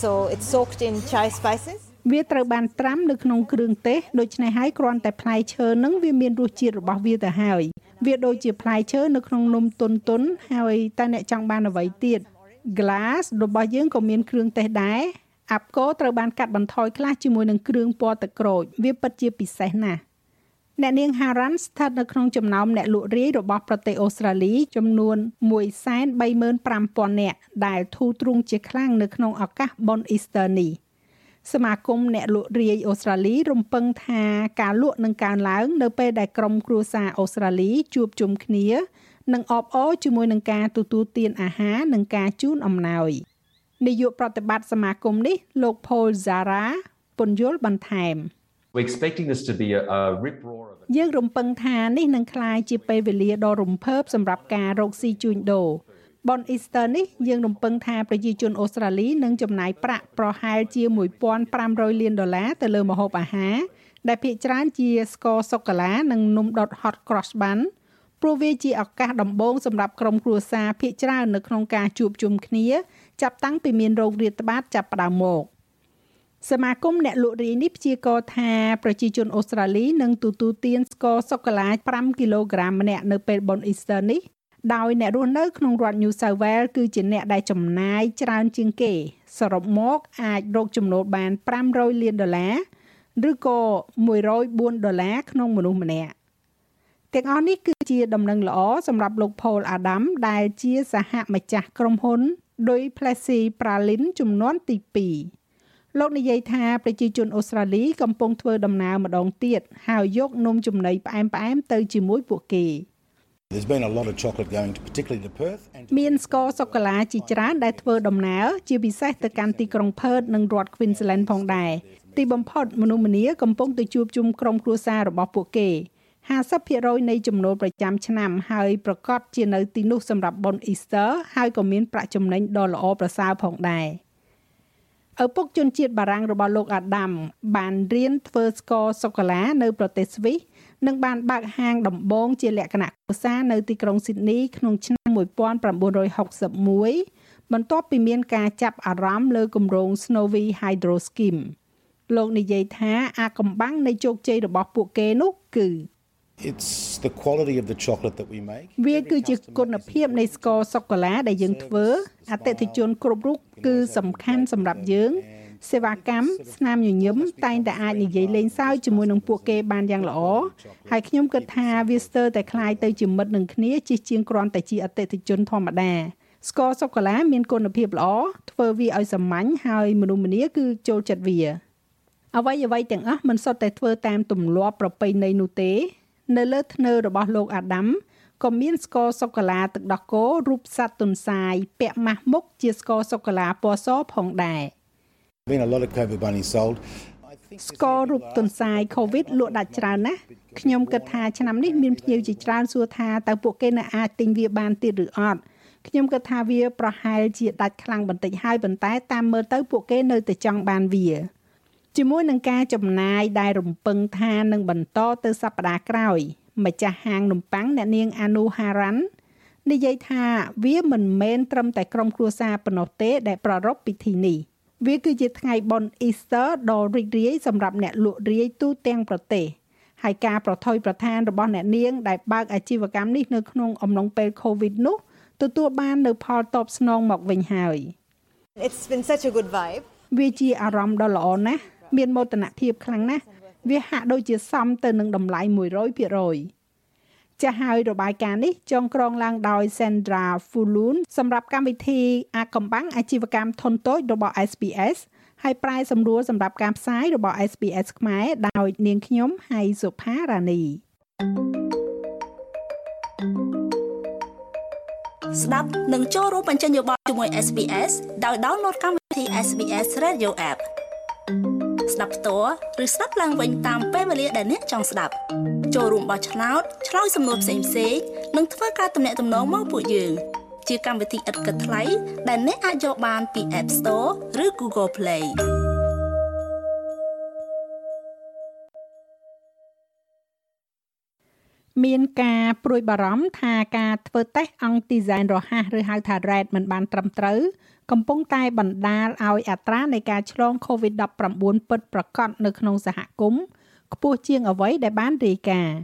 So it's soaked in chai spices វាត្រូវបានត្រាំនៅក្នុងគ្រឿងទេសដូច្នេះហើយគ្រាន់តែផ្លែឈើនឹងវាមានរសជាតិរបស់វាទៅហើយវាដូចជាផ្លែឈើនៅក្នុងនំទុនទុនហើយតើអ្នកចង់បានអ្វីទៀត glass របស់យើងក៏មានគ្រឿងទេសដែរអាប់កូត្រូវបានកាត់បន្ថយខ្លះជាមួយនឹងគ្រឿងពណ៌ទឹកក្រូចវាពិតជាពិសេសណាស់ អ្នកនាង Haran ស្ថិតនៅក្នុងចំណោមអ្នកលក់រាយរបស់ប្រទេសអូស្ត្រាលីចំនួន135,000នាក់ដែលធូរទ្រូងជាខ្លាំងនៅក្នុងឱកាសបុណ្យ Easter នេះសមាគមអ្នកលក់រាយអូស្ត្រាលីរំពឹងថាការលក់នឹងកើនឡើង នៅពេលដែលក្រុមគ្រួសារអូស្ត្រាលីជួបជុំគ្នានិងអបអរជាមួយនឹងការទទួលទានអាហារនិងការជូនអំណោយនាយកប្រតិបត្តិសមាគមនេះលោក Paul Zara ពន្យល់បន្ថែម We're expecting this to be a, a rip roar of យើងរំពឹងថានេះនឹងក្លាយជាពេលវេលាដ៏រំភើបសម្រាប់ការរកស៊ីជួញដូរបន Easter នេះយើងរំពឹងថាប្រជាជនអូស្ត្រាលីនឹងចំណាយប្រាក់ប្រហែលជា1500លានដុល្លារទៅលើម្ហូបអាហារដែលភាគច្រើនជាស្ករសូកូឡានិងនំដុត hot cross bun ព្រោះវាជាឱកាសដំបូងសម្រាប់ក្រុមគ្រួសារភាគច្រើននៅក្នុងការជួបជុំគ្នា ចាប់តាំងពីមានโรគរាតត្បាតចាប់ផ្ដើមមក សមាគមអ្នកលក់រាយនេះព្យាករណ៍ថាប្រជាជនអូស្ត្រាលីនឹងទទួលទានស្ករសូកូឡា5គីឡូក្រាមម្នាក់នៅពេលបុណ្យ Easter នេះដោយអ្នករស់នៅក្នុងរដ្ឋ New South Wales គឺជាអ្នកដែលចំណាយច្រើនជាងគេសរុបមកអាចរកចំណូលបាន500លានដុល្លារឬក៏104ដុល្លារក្នុងមនុស្សម្នាក់ទាំងអស់នេះគឺជាដំណឹងល្អសម្រាប់លោក Paul Adam ដែលជាសហម្ចាស់ក្រុមហ៊ុនដោយ Plessy Pralin ចំនួនទី2 លោកនិយាយថាប្រជាជនអូស្ត្រាលីកំពុងធ្វើដំណើរម្ដងទៀតហើយយកនំចំណីផ្អែមៗទៅជាមួយពួកគេ There's been a lot of chocolate going to particularly to Perth and មានស្ករសូកូឡាជាច្រើនដែលធ្វើដំណើរជាពិសេសទៅកាន់ទីក្រុង Perth និងរដ្ឋ Queensland ផងដែរទីបំផុតមនុស្សម្នាកំពុងទៅជួបជុំក្រុមគ្រួសាររបស់ពួកគេ50%នៃចំណូលប្រចាំឆ្នាំហើយប្រកាសជានៅទីនោះសម្រាប់បុណ្យ Easter ហើយក៏មានប្រាក់ចំណេញដ៏ល្អប្រសើរផងដែរ ឪពុកជនជាតិបារាំងរបស់លោកអាដាមបានរៀនធ្វើស្ករសូកូឡានៅប្រទេសស្វីសនិងបានបើកហាងដំបងជាលក្ខណៈគ្រួសារនៅទីក្រុងស៊ីដនីក្នុងឆ្នាំ1961បន្ទាប់ពីមានការចាប់អារម្មណ៍លើគម្រោង Snowy Hydro Scheme លោកនិយាយថាអាកំបាំងនៃជោគជ័យរបស់ពួកគេនោះគឺ It's the quality of the chocolate that we make វាគឺជាគុណភាពនៃស្ករសូកូឡាដែលយើងធ្វើអតិថិជនគ្រប់រូបគឺសំខាន់សម្រាប់យើងសេវាកម្មស្នាមញញឹមតែងតែអាចនិយាយលេងសើចជាមួយនឹងពួកគេបានយ៉ាងល្អហើយខ្ញុំគិតថាវាស្ទើរតែคล้ายទៅជាមិត្តនឹងគ្នាជាជាងគ្រាន់តែជាអតិថិជនធម្មតាស្ករសូកូឡាមានគុណភាពល្អធ្វើវាឲ្យសាមញ្ញហើយមនុស្សម្នាគឺចូលចិត្តវាអ្វីអ្វីទាំងអស់មិនសុទ្ធតែធ្វើតាមទម្លាប់ប្រពៃណីនោះទេ នៅលើធ្នើរបស់លោកអាដាមក៏មានស្ករសូកូឡាទឹកដោះគោរូបសត្វទុនសាយពាក់ម៉ាស់មុខជាស្ករសូកូឡាពណ៌សផងដែរ been a lot of COVID bunny sold ស្កររូបទុនសាយ COVID លក់ដាច់ច្រើនណាស់ខ្ញុំគិតថាឆ្នាំនេះមានភ្ញៀវជាច្រើនសួរថាតើពួកគេនៅអាចទិញវាបានទៀតឬអត់ខ្ញុំគិតថាវាប្រហែលជាដាច់ខ្លាំងបន្តិចហើយប៉ុន្តែតាមមើលទៅពួកគេនៅតែចង់បានវា ជាមួយនឹងការចំណាយដែលរំពឹងថានឹងបន្តទៅសប្តាហ៍ក្រោយម្ចាស់ហាងនំប៉័ងអ្នកនាងអានូហារ៉ាន់និយាយថាវាមិនមែនត្រឹមតែក្រុមគ្រួសារប៉ុណ្ណោះទេដែលប្រារព្ធពិធីនេះ។វាគឺជាថ្ងៃបុណ្យ Easter ដ៏រីករាយសម្រាប់អ្នកលក់រាយទូទាំងប្រទេសហើយការប្រថុយប្រឋានរបស់អ្នកនាងដែលបើកអាជីវកម្មនេះនៅក្នុងអំឡុងពេល COVID នោះទទួលបាននៅផលតបស្នងមកវិញហើយ It's been such a good vibe វាជាអារម្មណ៍ដ៏ល្អណាស់ មានមោទនភាពខ្លាំងណាស់វាហាក់ដូចជាសមទៅនឹងតម្លៃ100%ចាស់ហើយរបាយការណ៍នេះចងក្រងឡើងដោយ Sandra Fulun សម្រាប់កម្មវិធីអាកំបាំងអាជីវកម្មធុនតូចរបស់ SPS ហើយប្រែសម្រួលសម្រាប់ការផ្សាយរបស់ SPS ខ្មែរដោយនាងខ្ញុំហៃសុផារ៉ានីស្ដាប់និងចូលរួមបញ្ចេញយោបល់ជាមួយ SPS ដោយ download កម្មវិធី SBS Radio App ស្ដាប់ផ្ទាល់ឬស្ដាប់ឡើងវិញតាមពេលវេលាដែលអ្នកចង់ស្ដាប់ចូលរួមបោះឆ្នោតឆ្លើយសំណួរផ្សេងផ្សេងនិងធ្វើការទំនាក់ទំនងមកពួកយើង ជាកម្មវិធីឥតគិតថ្លៃដែលអ្នកអាចយកបានពី App Store ឬ Google Play មានការព្រួយបារម្ភថាការធ្វើតេស្តអង្គទីហ្សែនរហ័សឬហៅថា RAT មិនបានត្រឹមត្រូវ កំពុងតែបណ្ដាលឲ្យអត្រានៃការឆ្លង COVID-19 ពិតប្រាកដនៅក្នុងសហគមន៍ខ្ពស់ជាងអ្វីដែលបានរាយការណ៍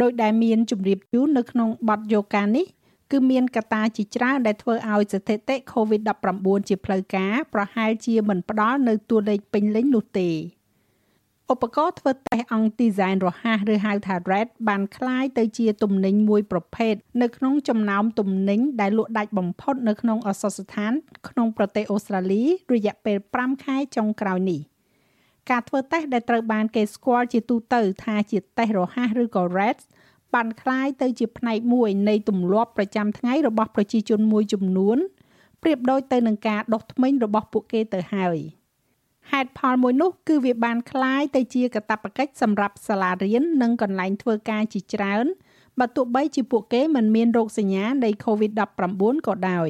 ដោយដែលមានជំរាបជូននៅក្នុងបទយោការនេះគឺមានកត្តាជាច្រើនដែលធ្វើឲ្យស្ថិតិ COVID-19 ជាផ្លូវការប្រហែលជាមិនផ្ដល់នៅតួលេខពេញលេញនោះទេ ឧបករណ៍ធ្វើតេស្តអង្គទីហ្សែនរហ័សឬហៅថា RED បានคล้ายទៅជាទំនិញមួយប្រភេទនៅក្នុងចំណោមទំនិញដែលលក់ដាច់បំផុតនៅក្នុងអសស្ថានក្នុងប្រទេសអូស្ត្រាលីរយៈពេល5ខែចុងក្រោយនេះការធ្វើតេស្តដែលត្រូវបានគេស្គាល់ជាទូទៅថាជាតេស្តរហ័សឬក៏ RED បានคล้ายទៅជាផ្នែកមួយនៃទម្លាប់ប្រចាំថ្ងៃរបស់ប្រជាជនមួយចំនួនប្រៀបដូចទៅនឹងការដុសធ្មេញរបស់ពួកគេទៅហើយ។ ហេតុផលមួយនោះគឺវាបានคล้ายទៅជាកាតព្វកិច្ចសម្រាប់សាលារៀននិងកន្លែងធ្វើការជាច្រើន បើទោះបីជាពួកគេមិនមានរោគសញ្ញានៃ COVID-19 ក៏ដោយ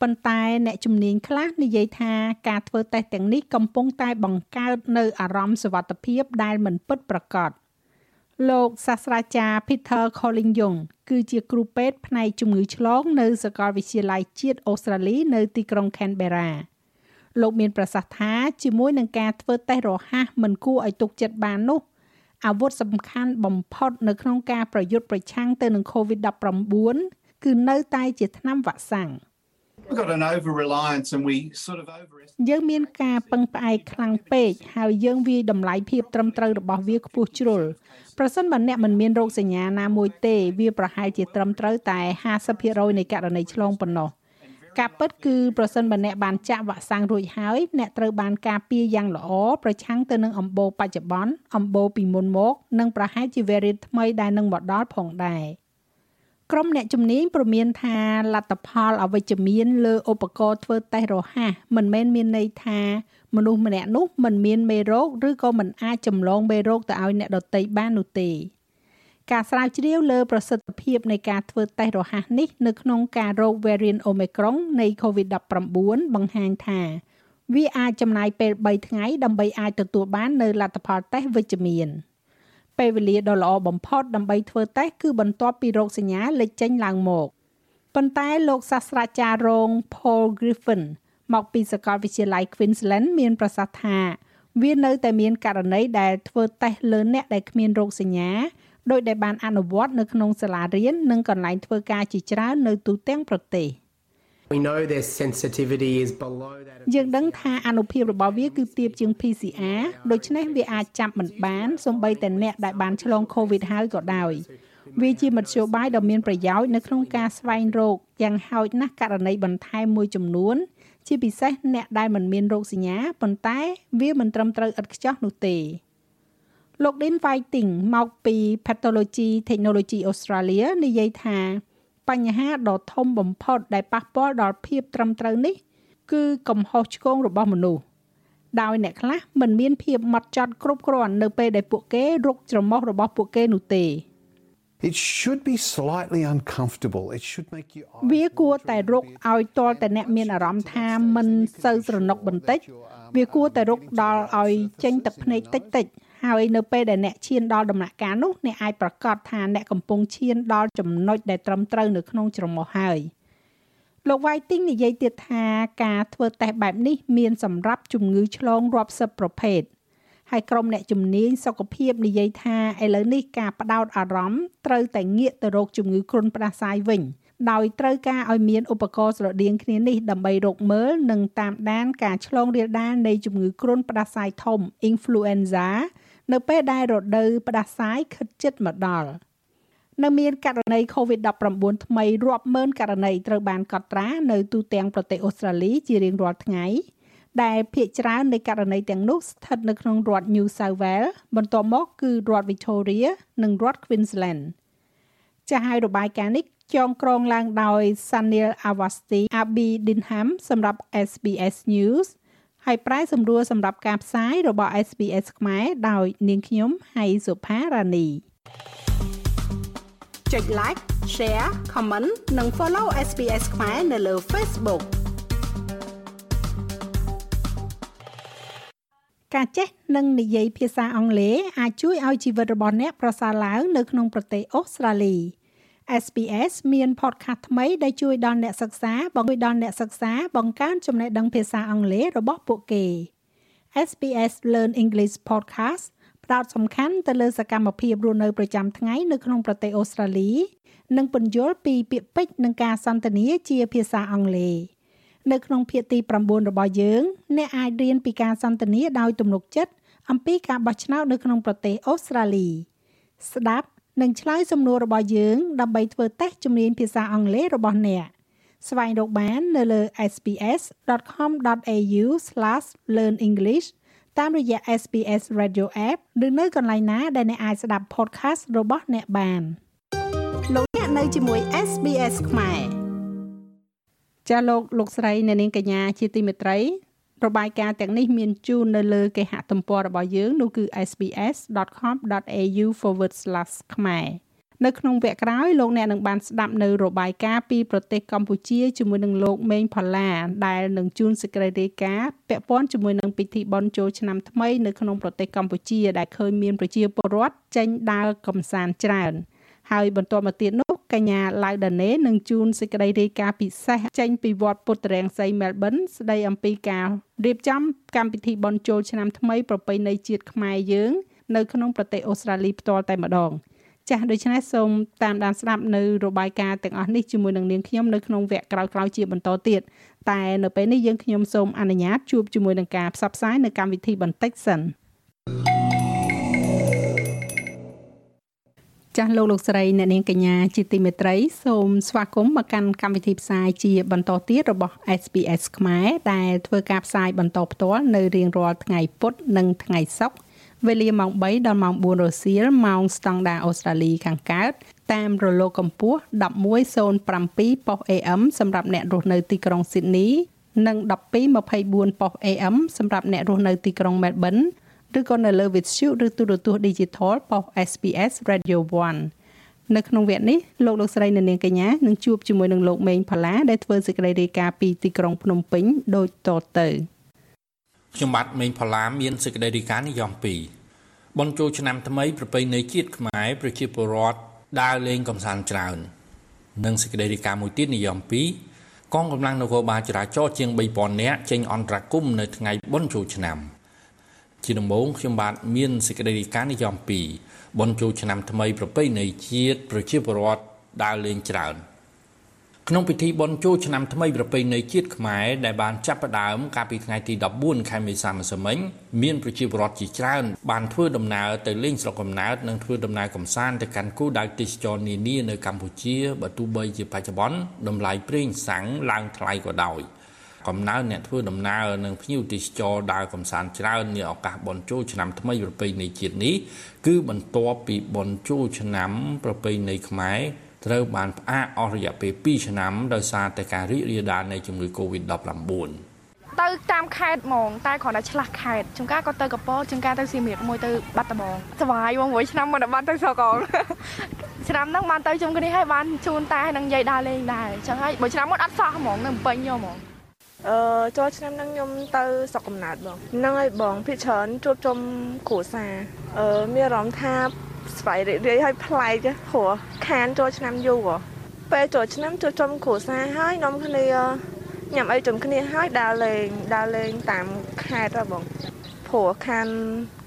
ប៉ុន្តែអ្នកជំនាញខ្លះនិយាយថាការធ្វើតេស្តទាំងនេះកំពុងតែបង្កើតនៅអារម្មណ៍សុវត្ថិភាពដែលមិនពិតប្រាកដលោកសាស្ត្រាចារ្យ Peter Collingham គឺជាគ្រូពេទ្យផ្នែកជំងឺឆ្លងនៅសាកលវិទ្យាល័យជាតិអូស្ត្រាលីនៅទីក្រុង Canberra លោកមានប្រសាសន៍ថាជាមួយនឹងការធ្វើតេស្តរហ័សមិនគួរឲ្យទុកចិត្តបាននោះអាវុធសំខាន់បំផុតនៅក្នុងការប្រយុទ្ធប្រឆាំងទៅនឹង COVID-19 គឺនៅតែជាថ្នាំវ៉ាក់សាំង We've got an over reliance and we sort of over យើងមានការពឹងផ្អែកខ្លាំងពេកហើយយើងវាយតម្លៃភាពត្រឹមត្រូវរបស់វាខ្ពស់ជ្រុលប្រសិនបើអ្នកមិនមានរោគសញ្ញាណាមួយទេ វាប្រហែលជាត្រឹមត្រូវតែ50%នៃករណីឆ្លងប៉ុណ្ណោះ ការពិតគឺប្រសិនបើអ្នកបានចាក់វ៉ាក់សាំងរួចហើយអ្នកត្រូវបានការពារយ៉ាងល្អប្រឆាំងទៅនឹងអំបូរបច្ចុប្បន្នអំបូរពីមុនមកនិងប្រហែលជា variant ថ្មីដែលនឹងមកដល់ផងដែរក្រុមអ្នកជំនាញព្រមានថាលទ្ធផលអវិជ្ជមានលើឧបករណ៍ធ្វើតេស្តរហ័សមិនមែនមានន័យថាមនុស្សម្នាក់នោះមិនមានមេរោគឬក៏មិនអាចចម្លងមេរោគទៅឲ្យអ្នកដទៃបាននោះទេ ការស្រាវជ្រាវលើប្រសិទ្ធភាពនៃការធ្វើតេស្តរហ័សនេះនៅក្នុងការរក variant Omicron នៃ COVID-19 បង្ហាញថាវាអាចចំណាយពេល3ថ្ងៃដើម្បីអាចទទួលបាននៅលទ្ធផលតេស្តវិជ្ជមានពេលវេលាដ៏ល្អបំផុតដើម្បីធ្វើតេស្តគឺបន្ទាប់ពីរោគសញ្ញាលេចចេញឡើងមកប៉ុន្តែលោកសាស្ត្រាចារ្យរង Paul Griffin មកពីសាកលវិទ្យាល័យ Queensland មានប្រសាសន៍ថា វានៅតែមានករណីដែលធ្វើតេស្តលើអ្នកដែលគ្មានរោគសញ្ញា ដោយដែលបានអនុវត្តនៅក្នុងសាលារៀននិងកន្លែងធ្វើការជាច្រើននៅទូទាំងប្រទេស We know their sensitivity is below that យើងដឹងថាអនុភាពរបស់វាគឺទាបជាង PCR ដូច្នេះវាអាចចាប់មិនបានសូម្បីតែអ្នកដែលបានឆ្លង COVID ហើយក៏ដោយវាជាមធ្យោបាយដ៏មានប្រយោជន៍នៅក្នុងការស្វែងរកយ៉ាងហោចណាស់ករណីបន្ថែមមួយចំនួន ជាពិសេសអ្នកដែលមិនមានរោគសញ្ញាប៉ុន្តែវាមិនត្រឹមត្រូវឥតខ្ចោះនោះទេ លោក Dean Whiting មកពី Pathology Technology Australia និយាយថា បញ្ហាដ៏ធំបំផុតដែលប៉ះពាល់ដល់ភាពត្រឹមត្រូវនេះ គឺកំហុសឆ្គងរបស់មនុស្សដោយអ្នកខ្លះមិនមានភាពម៉ត់ចត់គ្រប់គ្រាន់នៅពេលដែលពួកគេរកច្រមុះរបស់ពួកគេនោះទេ It should be slightly uncomfortable. It should make you វាគួរតែរកឲ្យទាល់តែអ្នកមានអារម្មណ៍ថាមិនសូវស្រណុកបន្តិច វាគួរតែរកដល់ឲ្យចេញទឹកភ្នែកតិចតិច ហើយនៅពេលដែលអ្នកឈានដល់ដំណាក់កាលនោះអ្នកអាចប្រកាសថាអ្នកកំពុងឈានដល់ចំណុចដែលត្រឹមត្រូវនៅក្នុងច្រមុះហើយលោក Whiting និយាយទៀតថាការធ្វើតេស្តបែបនេះមានសម្រាប់ជំងឺឆ្លងរាប់សិបប្រភេទហើយក្រុមអ្នកជំនាញសុខភាពនិយាយថាឥឡូវនេះការផ្ដោតអារម្មណ៍ត្រូវតែងាកទៅរកជំងឺគ្រុនផ្ដាសាយវិញដោយត្រូវការឲ្យមានឧបករណ៍ស្រដៀងគ្នានេះដើម្បីរកមើលនិងតាមដានការឆ្លងរាលដាលនៃជំងឺគ្រុនផ្ដាសាយធំ influenza នៅពេលដែលរដូវផ្ដាសាយខិតជិតមកដល់នៅមានករណី COVID-19 ថ្មីរាប់ម៉ឺនករណីត្រូវបានកត់ត្រានៅទូទាំងប្រទេសអូស្ត្រាលីជារៀងរាល់ថ្ងៃដែលភាគច្រើននៃករណីទាំងនោះស្ថិតនៅក្នុងរដ្ឋ New South Wales បន្ទាប់មកគឺរដ្ឋ Victoria និងរដ្ឋ Queensland ចាស់ហើយរបាយការណ៍នេះចងក្រងឡើងដោយ Sanil Awasthi Abidinham សម្រាប់ SBS News ហើយប្រែសម្រួលសម្រាប់ការផ្សាយរបស់ SBS ខ្មែរដោយនាងខ្ញុំហៃសុផារ៉ានីចុច like share comment និង follow SBS ខ្មែរនៅលើ Facebook ការចេះនិងនិយាយភាសាអង់គ្លេសអាចជួយឲ្យជីវិតរបស់អ្នកប្រសើរឡើងនៅក្នុងប្រទេសអូស្ត្រាលី SBS មាន podcast ថ្មីដែលជួយដល់អ្នកសិក្សាបង្ជួយដល់អ្នកសិក្សាបង្កើនចំណេះដឹងភាសាអង់គ្លេសរបស់ពួកគេ SBS Learn English Podcast ផ្ដោតសំខាន់ទៅលើសកម្មភាពរស់នៅប្រចាំថ្ងៃនៅក្នុងប្រទេសអូស្ត្រាលី និងពន្យល់ពីពាក្យពេចន៍និងការសន្ទនាជាភាសាអង់គ្លេសនៅក្នុងភាគទី9របស់យើង អ្នកអាចរៀនពីការសន្ទនាដោយទំនុកចិត្តអំពីការបោះឆ្នោតនៅក្នុងប្រទេសអូស្ត្រាលីស្ដាប់ និងឆ្លើយសំណួររបស់យើងដើម្បីធ្វើតេស្តជំនាញភាសាអង់គ្លេសរបស់អ្នកស្វែងរកបាននៅលើ sps.com.au/learnenglish តាមរយៈ SPS Radio App ឬនៅកន្លែងណាដែលអ្នកអាចស្ដាប់ podcast របស់អ្នកបានលោកអ្នកនៅជាមួយ SBS ខ្មែរចាលោកលោកស្រីអ្នកនាងកញ្ញាជាទីមេត្រី របាយការណ៍ទាំងនេះមានជូននៅលើគេហទំព័ររបស់យើងនោះគឺ sbs.com.au/ ខ្មែរនៅក្នុងវគ្គក្រោយលោកអ្នកនឹងបានស្ដាប់នៅរបាយការណ៍ពីប្រទេសកម្ពុជាជាមួយនឹងលោកមេងផល្លាដែលនឹងជួនសេចក្តីរាយការណ៍ពាក់ព័ន្ធជាមួយនឹងពិធីបុណ្យចូលឆ្នាំថ្មីនៅក្នុងប្រទេសកម្ពុជាដែលឃើញមានប្រជាពលរដ្ឋចេញដើរកម្សាន្តច្រើនហើយបន្ទាប់មកទៀតនោះ កញ្ញាឡៅដាណេនឹងជួនសេចក្តីរាយការណ៍ពិសេសចេញពីវត្តពុទ្ធរាំងសីមែលប៊នស្ដីអំពីការរៀបចំកម្មវិធីបុណ្យចូលឆ្នាំថ្មីប្រពៃណីជាតិខ្មែរយើង នៅក្នុងប្រទេសអូស្ត្រាលីផ្ទាល់តែម្ដង។ចាស់ដូច្នេះសូមតាមដានស្ដាប់នៅរបាយការណ៍ទាំងអស់នេះជាមួយនឹងនាងខ្ញុំនៅក្នុងវគ្គក្រោយៗជាបន្តទៀតតែនៅពេលនេះយើងខ្ញុំសូមអនុញ្ញាតជួបជាមួយនឹងការផ្សព្វផ្សាយនៅកម្មវិធីបន្តិចសិន ចាស់លោកលោកស្រីអ្នកនាងកញ្ញាជាទីមេត្រីសូមស្វាគមន៍មកកាន់កម្មវិធីផ្សាយជាបន្តទៀតរបស់ SPS ខ្មែរដែលធ្វើការផ្សាយបន្តផ្ទាល់នៅរៀងរាល់ថ្ងៃពុធនិងថ្ងៃសុក្រវេលាម៉ោង3ដល់ម៉ោង4រសៀលម៉ោងស្តង់ដារអូស្ត្រាលីខាងកើតតាមរលកកម្ពស់1107ប៉ុស AM សម្រាប់អ្នករស់នៅទីក្រុង Sydney និង1224ប៉ុស AM សម្រាប់អ្នករស់នៅទីក្រុង Melbourne ឬក៏នៅលើ Vitshu ឬទូរទស្សន៍ Digital ប៉ុស SBS Radio 1នៅក្នុងវគ្គនេះលោកលោកស្រីនៅនាងកញ្ញានឹងជួបជាមួយនឹងលោកមេងផល្លាដែលធ្វើសេចក្តីរាយការណ៍ពីទីក្រុងភ្នំពេញដូចតទៅ។ខ្ញុំបាទមេងផល្លាមានសេចក្តីរីកានិយម2បនចូលឆ្នាំថ្មីប្រពៃណីជាតិខ្មែរប្រជាពលរដ្ឋដើរលេងកំសាន្តច្រើន និងសេចក្តីរីកាមួយទៀតនិយម2កងកម្លាំងនគរបាលចរាចរណ៍ជាង3000នាក់ចេញអន្តរាគមន៍នៅថ្ងៃបុណ្យចូលឆ្នាំ ជាដំបូងខ្ញុំបាទមានសេចក្តីរីកានិយម2បុណ្យចូលឆ្នាំថ្មីប្រពៃណីជាតិប្រជាពលរដ្ឋដើរលេងច្រើន។ក្នុងពិធីបុណ្យចូលឆ្នាំថ្មីប្រពៃណីជាតិខ្មែរដែលបានចាប់ផ្ដើមកាលពីថ្ងៃទី14ខែមេសាម្សិលមិញមានប្រជាពលរដ្ឋជាច្រើន បានធ្វើដំណើរទៅលេងស្រុកកំណើតនិងធ្វើដំណើរកម្សាន្តទៅកាន់គោលដៅទេសចរនានានៅកម្ពុជាបើទោះបីជាបច្ចុប្បន្នតម្លៃប្រេងសាំងឡើងថ្លៃក៏ដោយ កំណើនអ្នកធ្វើដំណើរនិងភ្ញៀវទេសចរដើរកំសាន្តច្រើននាឱកាសបុណ្យចូលឆ្នាំថ្មីប្រពៃណីជាតិនេះគឺបន្ទាប់ពីបុណ្យចូលឆ្នាំប្រពៃណីខ្មែរត្រូវបានផ្អាកអស់រយៈពេល2ឆ្នាំដោយសារតែការរីករាលដាលនៃជំងឺ Covid-19 ទៅតាមខេត្តហ្មងតែគ្រាន់តែឆ្លាស់ខេត្តចំការក៏ទៅកពតចំការទៅសៀមរាបមួយទៅបាត់ដំបងស្វាយមកមួយឆ្នាំមិនបានទៅសកលឆ្នាំហ្នឹងបានទៅជុំគ្នាហើយបានជូនតែនឹងយាយដើរលេងដែរអញ្ចឹងហើយមួយឆ្នាំមុនអត់សោះហ្មងនៅពេញយកហ្មង អឺចូលឆ្នាំហ្នឹងខ្ញុំទៅស្រុកកំណើតបងហ្នឹងហើយបងភិកច្រើនជួបជុំគ្រួសារអឺមានអារម្មណ៍ថាស្វ័យរីករាយឲ្យប្លែកព្រោះខានចូលឆ្នាំយូរពេលចូលឆ្នាំចូលចំគ្រួសារហើយនំគ្នាញ៉ាំអីជុំគ្នាហើយដើរលេងដើរលេងតាមខេត្តហ៎បងព្រោះខាន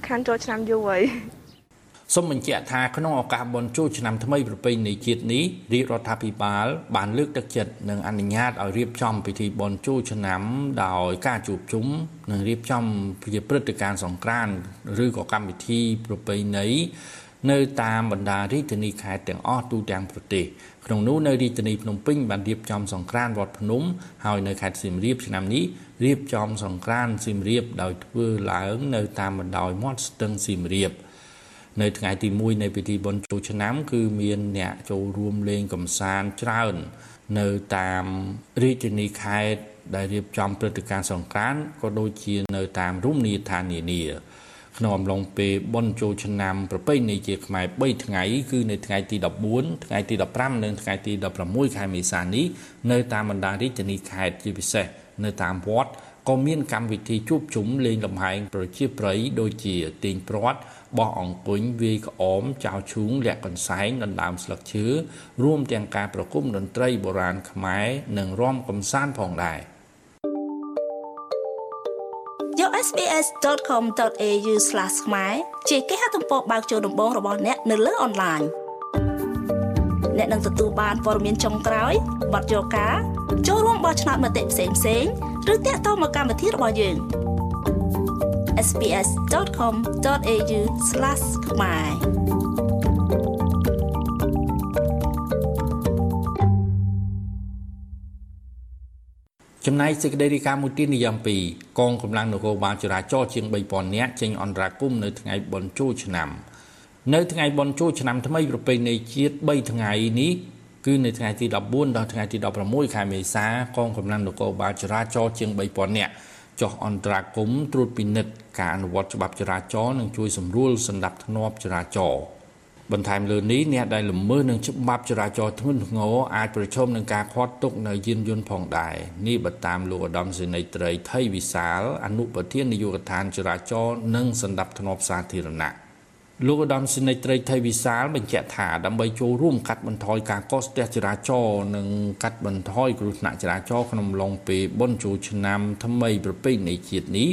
ខានចូលឆ្នាំយូរហើយ សូមបញ្ជាក់ថាក្នុងឱកាសបុណ្យចូលឆ្នាំថ្មីប្រពៃណីជាតិនេះរាជរដ្ឋាភិបាលបានលើកទឹកចិត្តនិងអនុញ្ញាតឲ្យរៀបចំពិធីបុណ្យចូលឆ្នាំដោយការជួបជុំនិងរៀបចំជាព្រឹត្តិការណ៍សង្ក្រាន្តឬក៏កម្មវិធីប្រពៃណីនៅតាមបណ្ដារាជធានីខេត្តទាំងអស់ទូទាំងប្រទេសក្នុងនោះនៅរាជធានីភ្នំពេញបានរៀបចំសង្ក្រាន្តវត្តភ្នំហើយនៅខេត្តសៀមរាបឆ្នាំនេះរៀបចំសង្ក្រាន្តសៀមរាបដោយធ្វើឡើងនៅតាមបណ្ដោយមាត់ស្ទឹងសៀមរាប នៅថ្ងៃទី1នៃពិធីបុណ្យចូលឆ្នាំ គឺមានអ្នកចូលរួមលេងកម្សាន្តច្រើន នៅតាមរាជធានីខេត្តដែលរៀបចំព្រឹត្តិការណ៍សង្ក្រាន្តក៏ដូចជានៅតាមរមណីយដ្ឋាននានាក្នុងអំឡុងពេលបុណ្យចូលឆ្នាំប្រពៃណីជាខ្មែរ3ថ្ងៃគឺនៅថ្ងៃទី14ថ្ងៃទី15និងថ្ងៃទី16ខែមេសានេះនៅតាមបណ្ដារាជធានីខេត្តជាពិសេសនៅតាមវត្តក៏មានកម្មវិធីជួបជុំលេងលំហែងប្រជាប្រិយដូចជាទាញព្រាត់ បោះអង្គុញវាយក្អមចៅឈូងលាក់កន្សែងដណ្ដើមស្លឹកឈើរួមទាំងការប្រគំតន្ត្រីបុរាណខ្មែរនិងរាំកំសាន្តផងដែរយក sbs.com.au/ ខ្មែរជាគេហទំព័របើកចូលដំបងរបស់អ្នកនៅលើអនឡាញអ្នកនឹងទទួលបានព័ត៌មានចុងក្រោយបទយកការចូលរួមបោះឆ្នោតមតិផ្សេងផ្សេងឬតាក់ទងមកកម្មវិធីរបស់យើង sbs.com.au/ ខ្មែរចំណែកសេចក្តីរាយការណ៍មួយទៀតនិយម2កងកម្លាំងនគរបាលចរាចរណ៍ជាង3000នាក់ចេញអន្តរាគមន៍នៅថ្ងៃបុណ្យចូលឆ្នាំនៅថ្ងៃបុណ្យចូលឆ្នាំថ្មីប្រពៃណីជាតិ3ថ្ងៃនេះគឺនៅថ្ងៃទី14ដល់ថ្ងៃទី16ខែមេសាកងកម្លាំងនគរបាលចរាចរណ៍ជាង3000នាក់ ចុះអន្តរាគមន៍ត្រួតពិនិត្យការអនុវត្តច្បាប់ចរាចរណ៍និងជួយសម្រួលសន្តិភាពចរាចរណ៍បន្ថែមលើនេះអ្នកដែលល្មើសនឹងច្បាប់ចរាចរណ៍ធ្ងន់ធ្ងរអាចប្រឈមនឹងការឃាត់ទុកនៅយានយន្តផងដែរនេះបើតាមលោកឧត្តមសេនីយ៍ត្រីថៃវិសាលអនុប្រធាននាយកដ្ឋានចរាចរណ៍និងសម្ដាប់ធ្នាប់សាធារណៈ លោកឧត្តមសេនីយ៍ត្រីថៃវិសាលបញ្ជាក់ថាដើម្បីចូលរួមកាត់បន្ថយការកកស្ទះចរាចរណ៍និងកាត់បន្ថយគ្រោះថ្នាក់ចរាចរណ៍ក្នុងឡុងពេលបុណ្យចូលឆ្នាំថ្មីប្រពៃណីជាតិនេះ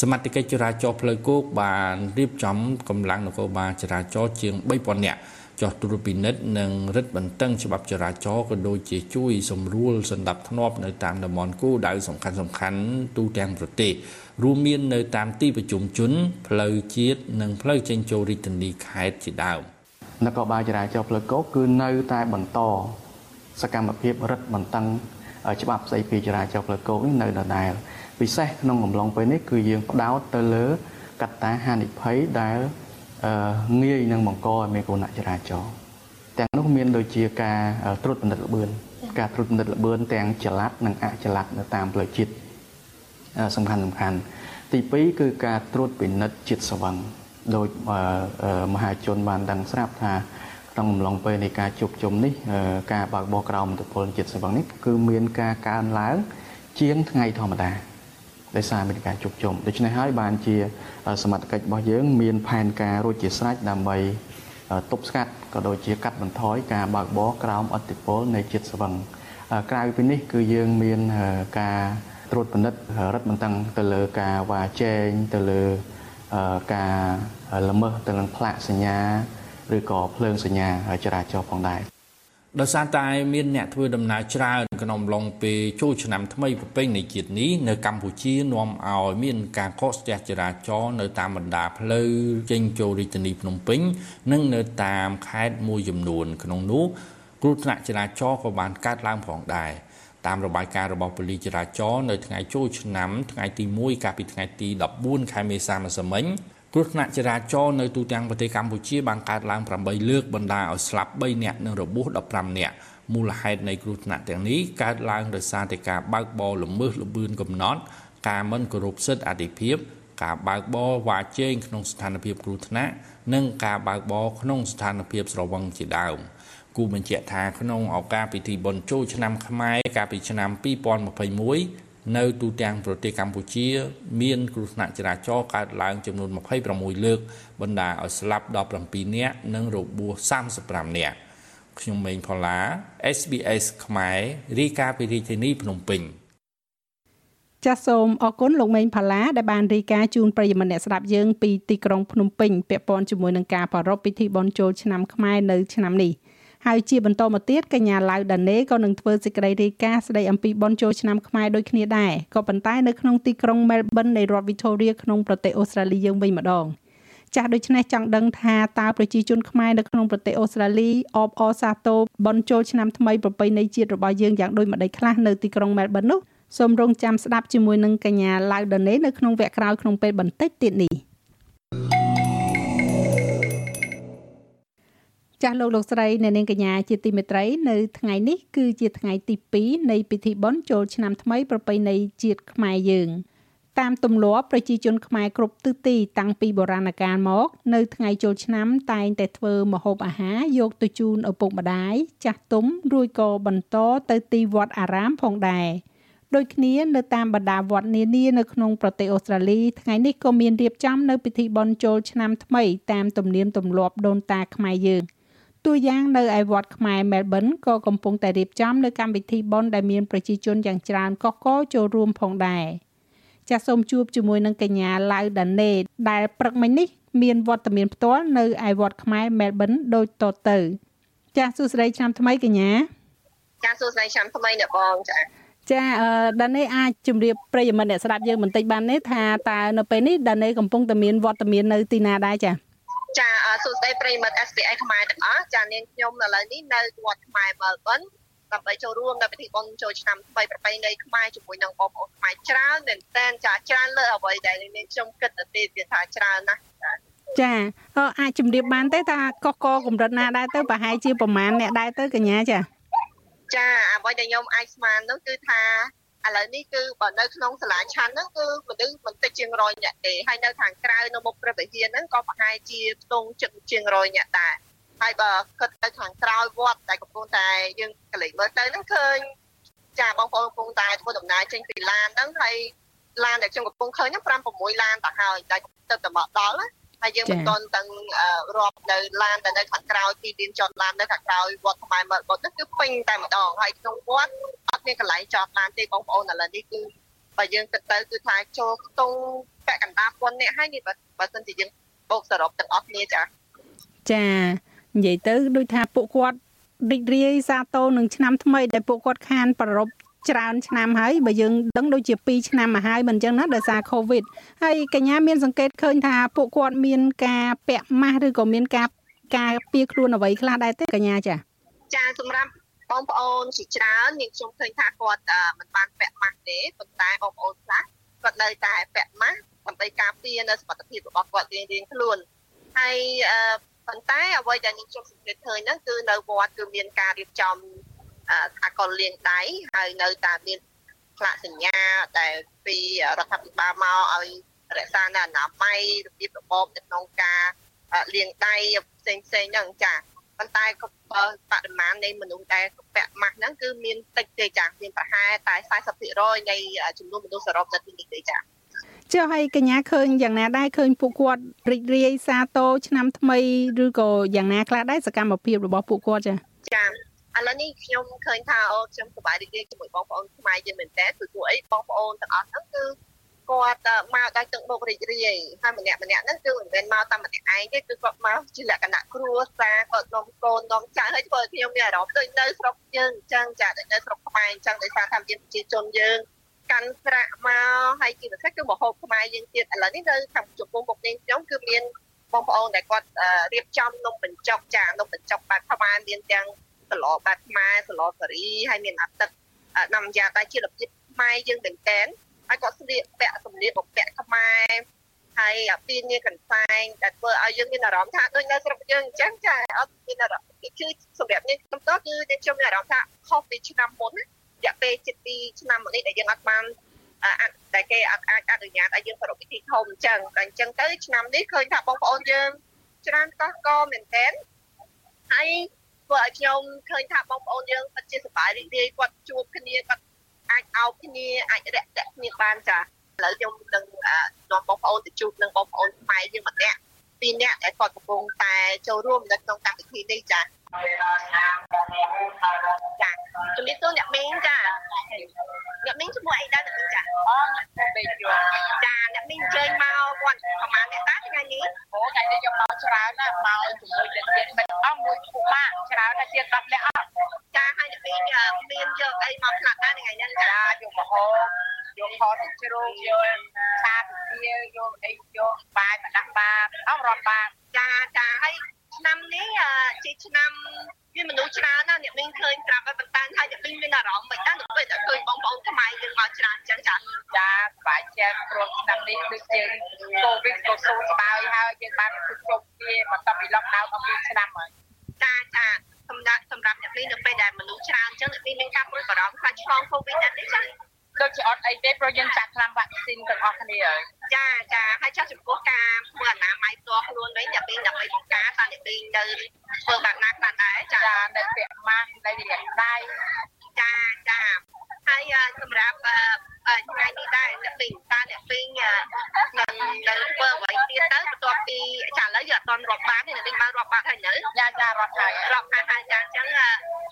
សមត្ថកិច្ចចរាចរណ៍ផ្លូវគោកបានរៀបចំកម្លាំងនគរបាលចរាចរណ៍ជាង3000នាក់ចោះត្រួតពិនិត្យនិងរឹតបន្តឹងច្បាប់ចរាចរណ៍ក៏ដូចជាជួយសម្រួលសន្តិភាពនៅតាមតំបន់គោលដៅសំខាន់សំខាន់ទូទាំងប្រទេស រួមមាននៅតាមទីប្រជុំជនផ្លូវជាតិនិងផ្លូវចេញចូលរាជធានីខេត្តជាដើមនគរបាលចរាចរណ៍ផ្លូវគោកគឺនៅតែបន្តសកម្មភាពរឹតបន្តឹងច្បាប់ស្តីពីចរាចរណ៍ផ្លូវគោកនេះនៅដដែលពិសេសក្នុងកំឡុងពេលនេះគឺយើងផ្ដោតទៅលើកត្តាហានិភ័យដែលងាយនឹងបង្កឲ្យមានគ្រោះថ្នាក់ចរាចរណ៍ទាំងនោះមានដូចជាការត្រួតពិនិត្យល្បឿនការត្រួតពិនិត្យល្បឿនទាំងចល័តនិងអចល័តនៅតាមផ្លូវជាតិ សំខាន់សំខាន់ទី2គឺការត្រួតពិនិត្យជាតិស្វឹងដោយមហាជនបានដឹងស្រាប់ថាក្នុងអំឡុងពេលនៃការជួបជុំនេះការបើកបោះក្រោមឥទ្ធិពលជាតិស្វឹងនេះគឺមានការកើនឡើង ជាងថ្ងៃធម្មតាដោយសារមានការជួបជុំដូច្នេះហើយបានជាសមត្ថកិច្ចរបស់យើង មានផែនការរួចជាស្រេចដើម្បីទប់ស្កាត់ក៏ដូចជាកាត់បន្ថយការបើកបរក្រោមអតិពលនៃជាតិស្វឹងក្រៅពីនេះគឺយើងមានការ ត្រួតពិនិត្យរឹតបន្តឹងទៅលើការវ៉ាចែងទៅលើការល្មើសទៅនឹងផ្លាកសញ្ញាឬក៏ភ្លើងសញ្ញាចរាចរណ៍ផងដែរដោយសារតែមានអ្នកធ្វើដំណើរច្រើនក្នុងឡុងពេលចូលឆ្នាំថ្មីប្រពៃណីជាតិនេះនៅកម្ពុជានាំឲ្យមានការកកស្ទះចរាចរណ៍នៅតាមបណ្ដាផ្លូវចេញចូលរាជធានីភ្នំពេញ និងនៅតាមខេត្តមួយចំនួន ក្នុងនោះគ្រោះថ្នាក់ចរាចរណ៍ក៏បានកើតឡើងផងដែរ តាមរបាយការណ៍របស់ប៉ូលីសចរាចរណ៍នៅថ្ងៃចូលឆ្នាំថ្ងៃទី1កាលពីថ្ងៃទី14ខែមេសាម្សិលមិញគ្រោះថ្នាក់ចរាចរណ៍នៅទូទាំងប្រទេសកម្ពុជាបានកើតឡើង8លើកបណ្ដាឲ្យស្លាប់3នាក់និងរបួស15នាក់មូលហេតុនៃគ្រោះថ្នាក់ទាំងនេះកើតឡើងដោយសារតែការបើកបរល្មើសល្បឿនកំណត់ការមិនគោរពសិទ្ធិអធិភាពការបើកបរវ៉ាជែងក្នុងស្ថានភាពគ្រោះថ្នាក់និងការបើកបរក្នុងស្ថានភាពស្រវឹងជាដើម គូបញ្ជាក់ថាក្នុងឱកាសពិធីបុណ្យចូលឆ្នាំខ្មែរកាលពីឆ្នាំ2021នៅទូទាំងប្រទេសកម្ពុជា មានគ្រោះថ្នាក់ចរាចរណ៍កើតឡើងចំនួន26លើកបណ្ដាឲ្យស្លាប់17នាក់និងរបួស35នាក់ខ្ញុំម៉េងផល្លា SBS ខ្មែររាយការណ៍ពីរាជធានីភ្នំពេញចាសសូមអរគុណលោកមេងផាឡាដែលបានរាយការណ៍ជូនប្រិយមិត្តអ្នកស្ដាប់យើងពីទីក្រុងភ្នំពេញពាក់ព័ន្ធជាមួយនឹងការប្រារព្ធពិធីបុណ្យចូលឆ្នាំខ្មែរនៅឆ្នាំនេះ។ ហើយជាបន្តមកទៀតកញ្ញាឡៅដាណេក៏នឹងធ្វើសេចក្តីរាយការណ៍ស្តីអំពីបនចូលឆ្នាំខ្មែរដូចគ្នាដែរក៏ប៉ុន្តែនៅក្នុងទីក្រុង Melbourne នៃរដ្ឋ Victoria ក្នុងប្រទេសអូស្ត្រាលីយើងវិញម្ដងចាស់ដូច្នេះចង់ដឹងថាតើប្រជាជនខ្មែរនៅក្នុងប្រទេសអូស្ត្រាលីអបអរសាទរបនចូលឆ្នាំថ្មីប្រពៃណីជាតិរបស់យើងយ៉ាងដូចម្ដេចខ្លះនៅទីក្រុង Melbourne នោះសូមរងចាំស្ដាប់ជាមួយនឹងកញ្ញាឡៅដាណេនៅក្នុងវគ្គក្រោយក្នុងពេលបន្តិចទៀតនេះ។ ចាស់លោកលោកស្រីអ្នកនាងកញ្ញាជាទីមេត្រីនៅថ្ងៃនេះគឺជាថ្ងៃទី2នៃពិធីបុណ្យចូលឆ្នាំថ្មីប្រពៃណីជាតិខ្មែរយើងតាមទម្លាប់ប្រជាជនខ្មែរគ្រប់ទិសទីតាំងពីបុរាណកាលមក នៅថ្ងៃចូលឆ្នាំតែងតែធ្វើម្ហូបអាហារយកទៅជូនឪពុកម្ដាយចាស់ទុំរួចក៏បន្តទៅទីវត្តអារាមផងដែរដូចគ្នានៅតាមបណ្ដាវត្តនានានៅក្នុងប្រទេសអូស្ត្រាលីថ្ងៃនេះក៏មានរៀបចំនៅពិធីបុណ្យចូលឆ្នាំថ្មីតាមទំនៀមទម្លាប់ដូនតាខ្មែរយើង តួយ៉ាងនៅឯវត្តខ្មែរ Melbourne ក៏កំពុងតែរៀបចំនៅកម្មវិធីបុណ្យដែលមានប្រជាជនយ៉ាងច្រើនកកកចូលរួមផងដែរចាសសូមជួបជាមួយនឹងកញ្ញាឡៅដាណេដែលព្រឹកមិញនេះមានវត្តមានផ្ទាល់នៅឯវត្តខ្មែរ Melbourne ដូចតទៅ ចាសសួស្តីឆ្នាំថ្មីកញ្ញាចាសសួស្តីឆ្នាំថ្មីអ្នកបងចាចាអឺដាណេអាចជម្រាបប្រិយមិត្តអ្នកស្ដាប់យើងបន្តិចបានទេថាតើនៅពេលនេះដាណេកំពុងតែមានវត្តមាននៅទីណាដែរចា ចាសួស្តីប្រិមិត្ត SPI ខ្មែរទាំងអស់ចានាងខ្ញុំឥឡូវនេះនៅវត្តខ្មែរ Melbourne ដើម្បីចូលរួមនៅពិធីបុណ្យចូលឆ្នាំថ្មីប្រពៃណីខ្មែរជាមួយនឹងបងប្អូនខ្មែរច្រើនមែនតើចាច្រើនលើអ្វីដែលនាងខ្ញុំគិតទៅទៀតវាថាច្រើនណាស់ចាអាចជម្រាបបានទេថាកកកកម្រិតណាដែរទៅប្រហែលជាប្រមាណអ្នកដែរទៅកញ្ញាចាចាអ្វីដែលខ្ញុំអាចស្មាននោះគឺថា ឥឡូវនេះគឺបើនៅក្នុងសាលាឆាន់ហ្នឹងគឺមនុស្សមិនតិចជាង100នាក់ទេហើយនៅខាងក្រៅនៅមុខព្រះវិហារហ្នឹងក៏ប្រហែលជាខ្ទង់ជិតជាង100នាក់ដែរហើយបើគិតទៅខាងក្រោយវត្តតែកំពុងតែយើងកលេចមើលទៅហ្នឹងឃើញចាបងប្អូនកំពុងតែធ្វើដំណើរចេញពីឡានហ្នឹងហើយឡានដែលខ្ញុំកំពុងឃើញហ្នឹង5 6ឡានទៅហើយតែទៅតែមកដល់ណាហើយយើងមិនទាន់ទាំងរាប់នៅឡានទៅនៅខាងក្រោយទីលានចតឡាននៅខាងក្រោយវត្តខ្មែរមើលបុតគឺពេញតែម្ដងហើយក្នុងវត្ត អត់មានកន្លែងចតឡានទេបងប្អូនឥឡូវនេះគឺបើយើងគិតទៅគឺថាចូលខ្ទង់ពាក់កណ្ដាលពាន់នាក់ហើយនេះបើបើសិនជាយើងបូកសរុបទាំងអស់គ្នាចាចានិយាយទៅដូចថាពួកគាត់រីករាយសាទរនឹងឆ្នាំថ្មីដែលពួកគាត់ខានប្ររពច្រើនឆ្នាំហើយបើយើងដឹងដូចជា2ឆ្នាំមកហើយមិនអញ្ចឹងណាដោយសារ Covid ហើយកញ្ញាមានសង្កេតឃើញថាពួកគាត់មានការពាក់ម៉ាស់ឬក៏មានការការពារខ្លួនអ្វីខ្លះដែរទេកញ្ញាចាចាសម្រាប់ បងប្អូនជាច្រើននាងខ្ញុំឃើញថាគាត់មិនបានពាក់ម៉ាស់ទេប៉ុន្តែបងប្អូនខ្លះគាត់នៅតែពាក់ម៉ាស់ដើម្បីការពារនៅសុខភាពរបស់គាត់រៀងៗខ្លួនហើយប៉ុន្តែអ្វីដែលនាងខ្ញុំសង្កេតឃើញហ្នឹងគឺនៅវត្តគឺមានការរៀបចំអាកុលលាងដៃហើយនៅតែមានផ្លាកសញ្ញាដែលពីរដ្ឋាភិបាលមកឲ្យរក្សានៅអនាម័យរបៀបរបបនៅក្នុងការលាងដៃផ្សេងផ្សេងហ្នឹងចា ប៉ុន្តែក៏បរិមាណនៃមនុស្សដែលពាក់ម៉ាស់ហ្នឹងគឺមានតិចទេចាមានប្រហែលតែ40%នៃចំនួនមនុស្សសរុបនៅទីនេះទេចាចុះហើយកញ្ញាឃើញយ៉ាងណាដែរឃើញពួកគាត់រីករាយសាទរឆ្នាំថ្មីឬក៏យ៉ាងណាខ្លះដែរសកម្មភាពរបស់ពួកគាត់ចាចាឥឡូវនេះខ្ញុំឃើញថាអូខ្ញុំសប្បាយរីករាយជាមួយបងប្អូនខ្មែរយើងមែនតើគឺពួកអីបងប្អូនទាំងអស់ហ្នឹងគឺ គាត់មកដោយទឹកមុខរីករាយហើយម្នាក់ម្នាក់ហ្នឹងគឺមិនមែនមកតែម្នាក់ឯងទេគឺគាត់មកជាលក្ខណៈគ្រួសារគាត់នាំកូននាំចៅហើយធ្វើឲ្យខ្ញុំមានអារម្មណ៍ដូចនៅស្រុកយើងអញ្ចឹងចាដូចនៅស្រុកខ្មែរអញ្ចឹងដោយសារថាមានប្រជាជនយើងកាន់ស្រាក់មកហើយជាពិសេសគឺមហូបខ្មែរយើងទៀតឥឡូវនេះនៅខាងចំពោះមុខនេះខ្ញុំគឺមានបងប្អូនដែលគាត់រៀបចំនំបញ្ចុកចានំបញ្ចុកបែបខ្មែរមានទាំងសឡបែបខ្មែរសឡសេរីហើយមានអាទឹកណាំយ៉ាតែជារបៀបខ្មែរយើងមែនតើ ហើយគាត់ស្លៀកពាក់សម្លៀកបំពាក់ខ្មែរហើយពីនេះកន្សែងដែលធ្វើឲ្យយើងមានអារម្មណ៍ថាដូចនៅស្រុកយើងអញ្ចឹងចាអត់មានអារម្មណ៍គឺសម្រាប់នេះខ្ញុំទៅគឺខ្ញុំមានអារម្មណ៍ថាខុសពីឆ្នាំមុនណារយៈពេលជិត2ឆ្នាំមកនេះដែលយើងអត់បានអាចដែលគេអាចអនុញ្ញាតឲ្យយើងប្រារព្ធពិធីធំអញ្ចឹងតែអញ្ចឹងទៅឆ្នាំនេះឃើញថាបងប្អូនយើងច្រើនកោះកមែនទែនហើយធ្វើឲ្យខ្ញុំឃើញថាបងប្អូនយើងពិតជាសប្បាយរីករាយគាត់ជួបគ្នាគាត់ អាចអោបគ្នាអាចរាក់ទាក់គ្នាបានចាឥឡូវខ្ញុំនឹងនាំបងប្អូនទៅជួបនឹងបងប្អូនខ្មែរយើងម្នាក់ ពីរនាក់ដែលគាត់កំពុងតែចូលរួមនៅក្នុងកម្មវិធីនេះចាចាជំរាបសួរអ្នកមីងចាអ្នកមីងជាមួយអីដែរអ្នកមីងចាអូអ្នកមីងចាអ្នកមីងអញ្ជើញមកគាត់ប្រហែលអ្នកតាថ្ងៃនេះអូថ្ងៃនេះខ្ញុំមកច្រើនណាស់មកជាមួយនឹងទៀតមិនអស់មួយពុកម៉ាក់ច្រើនណាស់ទៀត10នាក់អត់ចាហើយអ្នកមីងមានយកអីមកខ្លះដែរថ្ងៃនេះចាយកមហោ យកខទឹកជ្រូកយកឆាពពាយកអីយកបាយមកដាក់បាតអស់រាប់បាតចាចាហើយឆ្នាំនេះជាឆ្នាំមានមនុស្សច្រើនណាស់អ្នកមីងឃើញប្រាប់ឲ្យបន្តហើយអ្នកមីងមានអារម្មណ៍មិនដែរពេលតែឃើញបងប្អូនខ្មែរយើងមកច្រើនអញ្ចឹងចាចាសប្បាយចិត្តព្រោះឆ្នាំនេះដូចជាកូវីដក៏សូនស្បើយហើយយើងបានជួបជុំគ្នាបន្ទាប់ពី lockdown មក2ឆ្នាំហើយចាចាសម្រាប់សម្រាប់អ្នកមីងនៅពេលដែលមនុស្សច្រើនអញ្ចឹងអ្នកមីងមានការព្រួយបារម្ភខ្លាចឆ្លងកូវីដដែរទេចា ដូចជាអត់អីទេព្រោះយើងចាក់ថ្នាំវ៉ាក់ស៊ីនទាំងអស់គ្នាហើយចាចាហើយចាស់ចំពោះការធ្វើអនាម័យផ្ទាល់ខ្លួនវិញអ្នកពីដើម្បីបង្ការតើអ្នកពីនៅធ្វើបែបណាខ្លះដែរចានៅពាក់ម៉ាស់នៅលាងដៃចាចាហើយសម្រាប់ថ្ងៃនេះដែរអ្នកពីតើអ្នកពីនឹងនៅធ្វើអ្វី ទៀតទៅបន្ទាប់ពីចាឥឡូវយើងអត់ទាន់រាប់បានទេអ្នកពីបានរាប់បានហើយនៅចាចារាប់ហើយរាប់ហើយចាអញ្ចឹង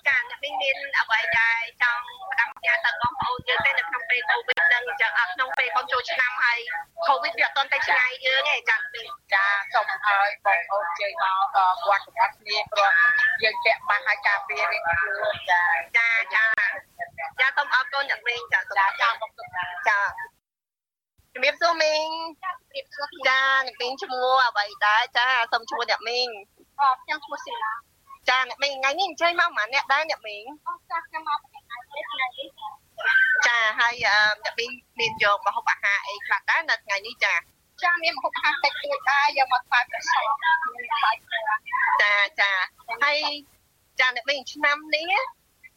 ចាអ្នកពីមានអ្វីដែរចង់ផ្ដាំផ្ញើទៅបងប្អូនយើងទេនៅក្នុងពេលកូវីដនឹងអញ្ចឹងអត់ក្នុងពេលកូនចូលឆ្នាំហើយកូវីដវាអត់ទាន់ទៅឆ្ងាយយើងទេចាពីចាសូមឲ្យបងប្អូនជើញមកគាត់ទាំងអស់គ្នាព្រោះយើងពាក់ម៉ាស់ឲ្យការពាររៀងខ្លួនចាចាចាចាសូមអរគុណអ្នកមីងចាសូមចាចា ជំរាបសួរមីងជំរាបសួរចាអ្នកមីងឈ្មោះអ្វីដែរចាសូមឈ្មោះអ្នកមីងអរខ្ញុំឈ្មោះស៊ីឡាចាអ្នកមីងថ្ងៃនេះអញ្ជើញមកម៉ាអ្នកដែរអ្នកមីងអូចាខ្ញុំមកថ្ងៃនេះចាហើយអ្នកមីងមានយកមកហូបអាហារអីខ្លះដែរនៅថ្ងៃនេះចាចាមានមកហូបអាហារតិចតួចដែរយកមកថ្វាយព្រះសង្ឃចាចាហើយចាអ្នកមីងឆ្នាំនេះ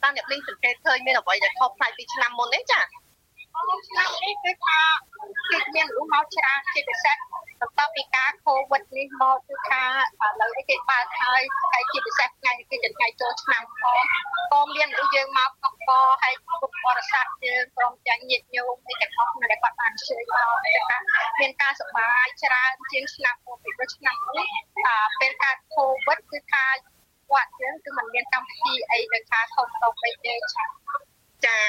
តើអ្នកមីងសង្កេតឃើញមានអ្វីដែលខុសប្លែកពីឆ្នាំមុនទេចា ឆ្នាំនេះគឺថាគឺមានមនុស្សមកច្រើនជាពិសេសបន្ទាប់ពីការ COVID នេះមកគឺថាឥឡូវនេះគេបើកហើយហើយជាពិសេសថ្ងៃនេះគឺជាថ្ងៃចូលឆ្នាំផងក៏មានមនុស្សយើងមកកកហើយពុទ្ធបរិស័ទយើងព្រមទាំងញាតិញោមទីទាំងអស់ដែលគាត់បានជួយមកគឺថាមានការសប្បាយច្រើនជាងឆ្នាំមុនពីព្រោះឆ្នាំនេះពេលការ COVID គឺថាវត្តយើងគឺมันមានកម្មវិធីអីដែលថាធំដុំពេកទេចា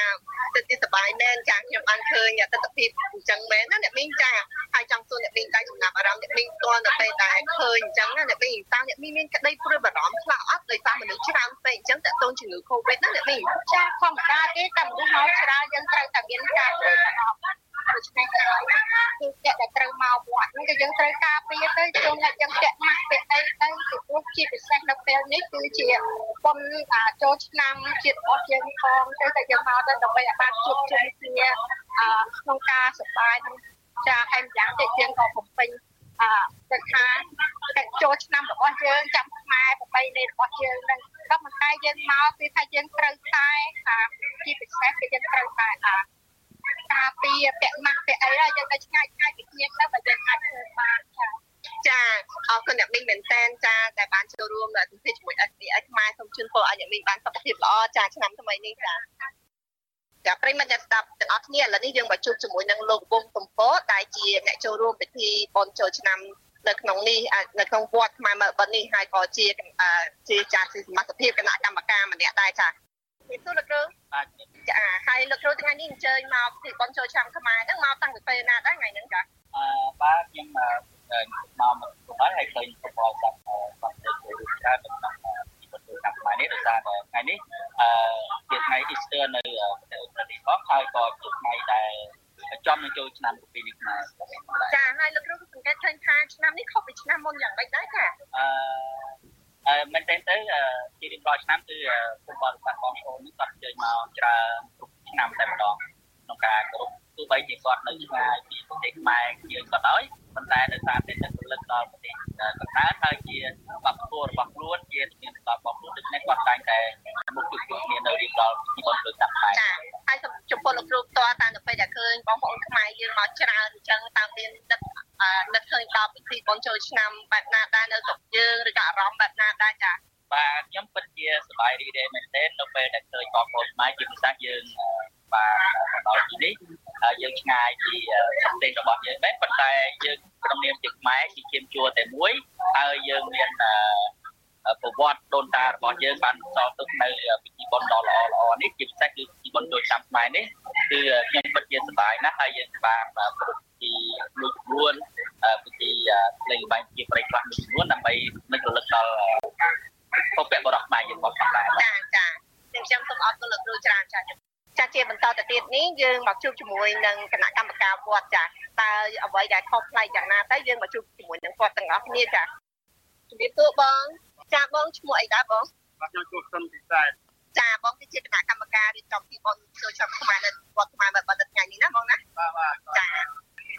ទៅទីសបាយមែនចាខ្ញុំបានឃើញទស្សនវិជ្ជាអញ្ចឹងមែនណាអ្នកមីងចាហើយចង់សួរអ្នកមីងដែរចំណាប់អារម្មណ៍អ្នកមីងផ្ទាល់នៅពេលដែលឃើញអញ្ចឹងណាអ្នកមីងតើអ្នកមីងមានក្តីព្រួយបារម្ភខ្លះអត់ដោយសារមនុស្សច្រើនពេកអញ្ចឹងតើតូនជំងឺ Covid ណាអ្នកមីងចាធម្មតាទេតែមនុស្សមកច្រើនយើងត្រូវតែមានការព្រួយបារម្ភ ដូច្នេះគឺអ្នកដែលត្រូវមកវត្តនេះក៏យើងត្រូវការពារទៅជុំតែយើងពាក់ម៉ាស់ពាក់អីទៅពីព្រោះជាពិសេសនៅពេលនេះគឺជាបុណ្យចូលឆ្នាំជាតិរបស់យើងផងទៅតែយើងមកទៅដើម្បីឲ្យបានជួបជុំគ្នាក្នុងការសប្បាយចាហើយម្យ៉ាងទៀតយើងក៏បំពេញអឺទៅថាតែចូលឆ្នាំរបស់យើងចាំខ្មែរប្របីនៃរបស់យើងនឹងក៏មិនតែយើងមកគឺថាយើងត្រូវតែថាជាពិសេសគឺយើងត្រូវតែអា ការពារពាក់ម៉ាស់ពាក់អីហើយយើងទៅឆ្ងាយឆ្ងាយពីគ្នាទៅបើយើងអាចធ្វើបានចាចាអរគុណអ្នកមីងមែនតែនចាដែលបានចូលរួមនៅទស្សនវិជ្ជាជាមួយ SBS ខ្មែរសូមជូនពរឲ្យអ្នកមីងបានសុខភាពល្អចាឆ្នាំថ្មីនេះចាចាប្រិមត្តអ្នកស្ដាប់ទាំងអស់គ្នាឥឡូវនេះយើងមកជួបជាមួយនឹងលោកវងកំពតដែលជាអ្នកចូលរួមពិធីបុណ្យចូលឆ្នាំនៅក្នុងនេះនៅក្នុងវត្តខ្មែរមើលបិទនេះហើយក៏ជាជាចាស់សមត្ថភាពគណៈកម្មការម្នាក់ដែរចា ពីទូលោកគ្រូចាហើយលោកគ្រូថ្ងៃនេះអញ្ជើញមកពីបនចូលឆ្នាំខ្មែរហ្នឹងមកតាំងពីពេលណាដែរថ្ងៃហ្នឹងចាអឺបាទខ្ញុំមកមកហើយហើយឃើញប្រព័ន្ធសាប់បាត់ទៅជួយច្រើននៅក្នុងពីបនចូលឆ្នាំខ្មែរនេះដោយសារតែថ្ងៃនេះអឺជាថ្ងៃ Easter នៅប្រទេសអូស្ត្រាលីផងហើយក៏ជាថ្ងៃដែលចំនឹងចូលឆ្នាំពីនេះខ្មែរចាហើយលោកគ្រូសង្កេតឃើញថាឆ្នាំនេះខុសពីឆ្នាំមុនយ៉ាងម៉េចដែរចាអឺអឺមែនតើទៅជារៀងរាល់ឆ្នាំគឺពុកបរិស័ទបងប្អូននេះគាត់ជើញ មកច្រើនគ្រប់ឆ្នាំតែម្ដងក្នុងការគ្រប់ទោះបីជាគាត់នៅឆ្ងាយពីប្រទេសខ្មែរយើងក៏ដោយប៉ុន្តែដោយសារតែទឹកពលិតដល់ប្រទេសកណ្ដាលហើយជាបបពួររបស់ខ្លួនជាជំនាញដល់បងប្អូនដូច្នេះគាត់តែងតែមុខជួបជុំគ្នានៅរៀងរាល់ពីបុណ្យចូលឆ្នាំខ្មែរចាហើយចំពោះលោកគ្រូផ្ទាល់តាមទៅពេលដែលឃើញបងប្អូនខ្មែរយើងមកច្រើនអញ្ចឹងតាមមានទឹកនឹកឃើញដល់ពិធីបុណ្យចូលឆ្នាំបែបណាដែរនៅស្រុកយើងឬក៏អារម្មណ៍បែបណាដែរចាបាទខ្ញុំពិតជាសប្បាយរីករាយមែនទែននៅពេលដែលឃើញបងប្អូន ខ្មែរជាពិសេសយើងបាទដល់ទីនេះយើងឆ្ងាយពីប្រទេសរបស់យើងដែរប៉ុន្តែយើងក្នុងនាមជាខ្មែរជាជាជួរតែមួយហើយយើងមានប្រវត្តិដូនតារបស់យើងបានបន្សល់ទុកនៅពិធីបុណ្យដ៏ល្អល្អនេះជាពិសេសគឺពិធីបុណ្យចូលឆ្នាំខ្មែរនេះគឺខ្ញុំពិតជាសប្បាយណាស់ហើយយើងបានប្រពៃពីមួយចំនួនពិធីលេងបាញ់ជាប្រៃខ្លះមួយចំនួនដើម្បីនឹករលឹកដល់ពុកបរោះខ្មែរយើងផងដែរចាចាខ្ញុំសូមអរគុណលោកគ្រូច្រើនចាចាជាបន្តទៅទៀតនេះ យើងមកជួបជាមួយនឹងគណៈកម្មការវត្តចាតើអ្វីដែលខុសប្លែកយ៉ាងណាទៅយើងមកជួបជាមួយនឹងគាត់ទាំងអស់គ្នាចាជំរាបសួរបងចាបងឈ្មោះអីដែរបងបាទខ្ញុំជួបសិនពិសែចាបងគឺជាគណៈកម្មការរៀបចំពីបងចូលឆ្នាំខ្មែរនៅវត្តខ្មែរបើថ្ងៃនេះណាបងណាបាទបាទចា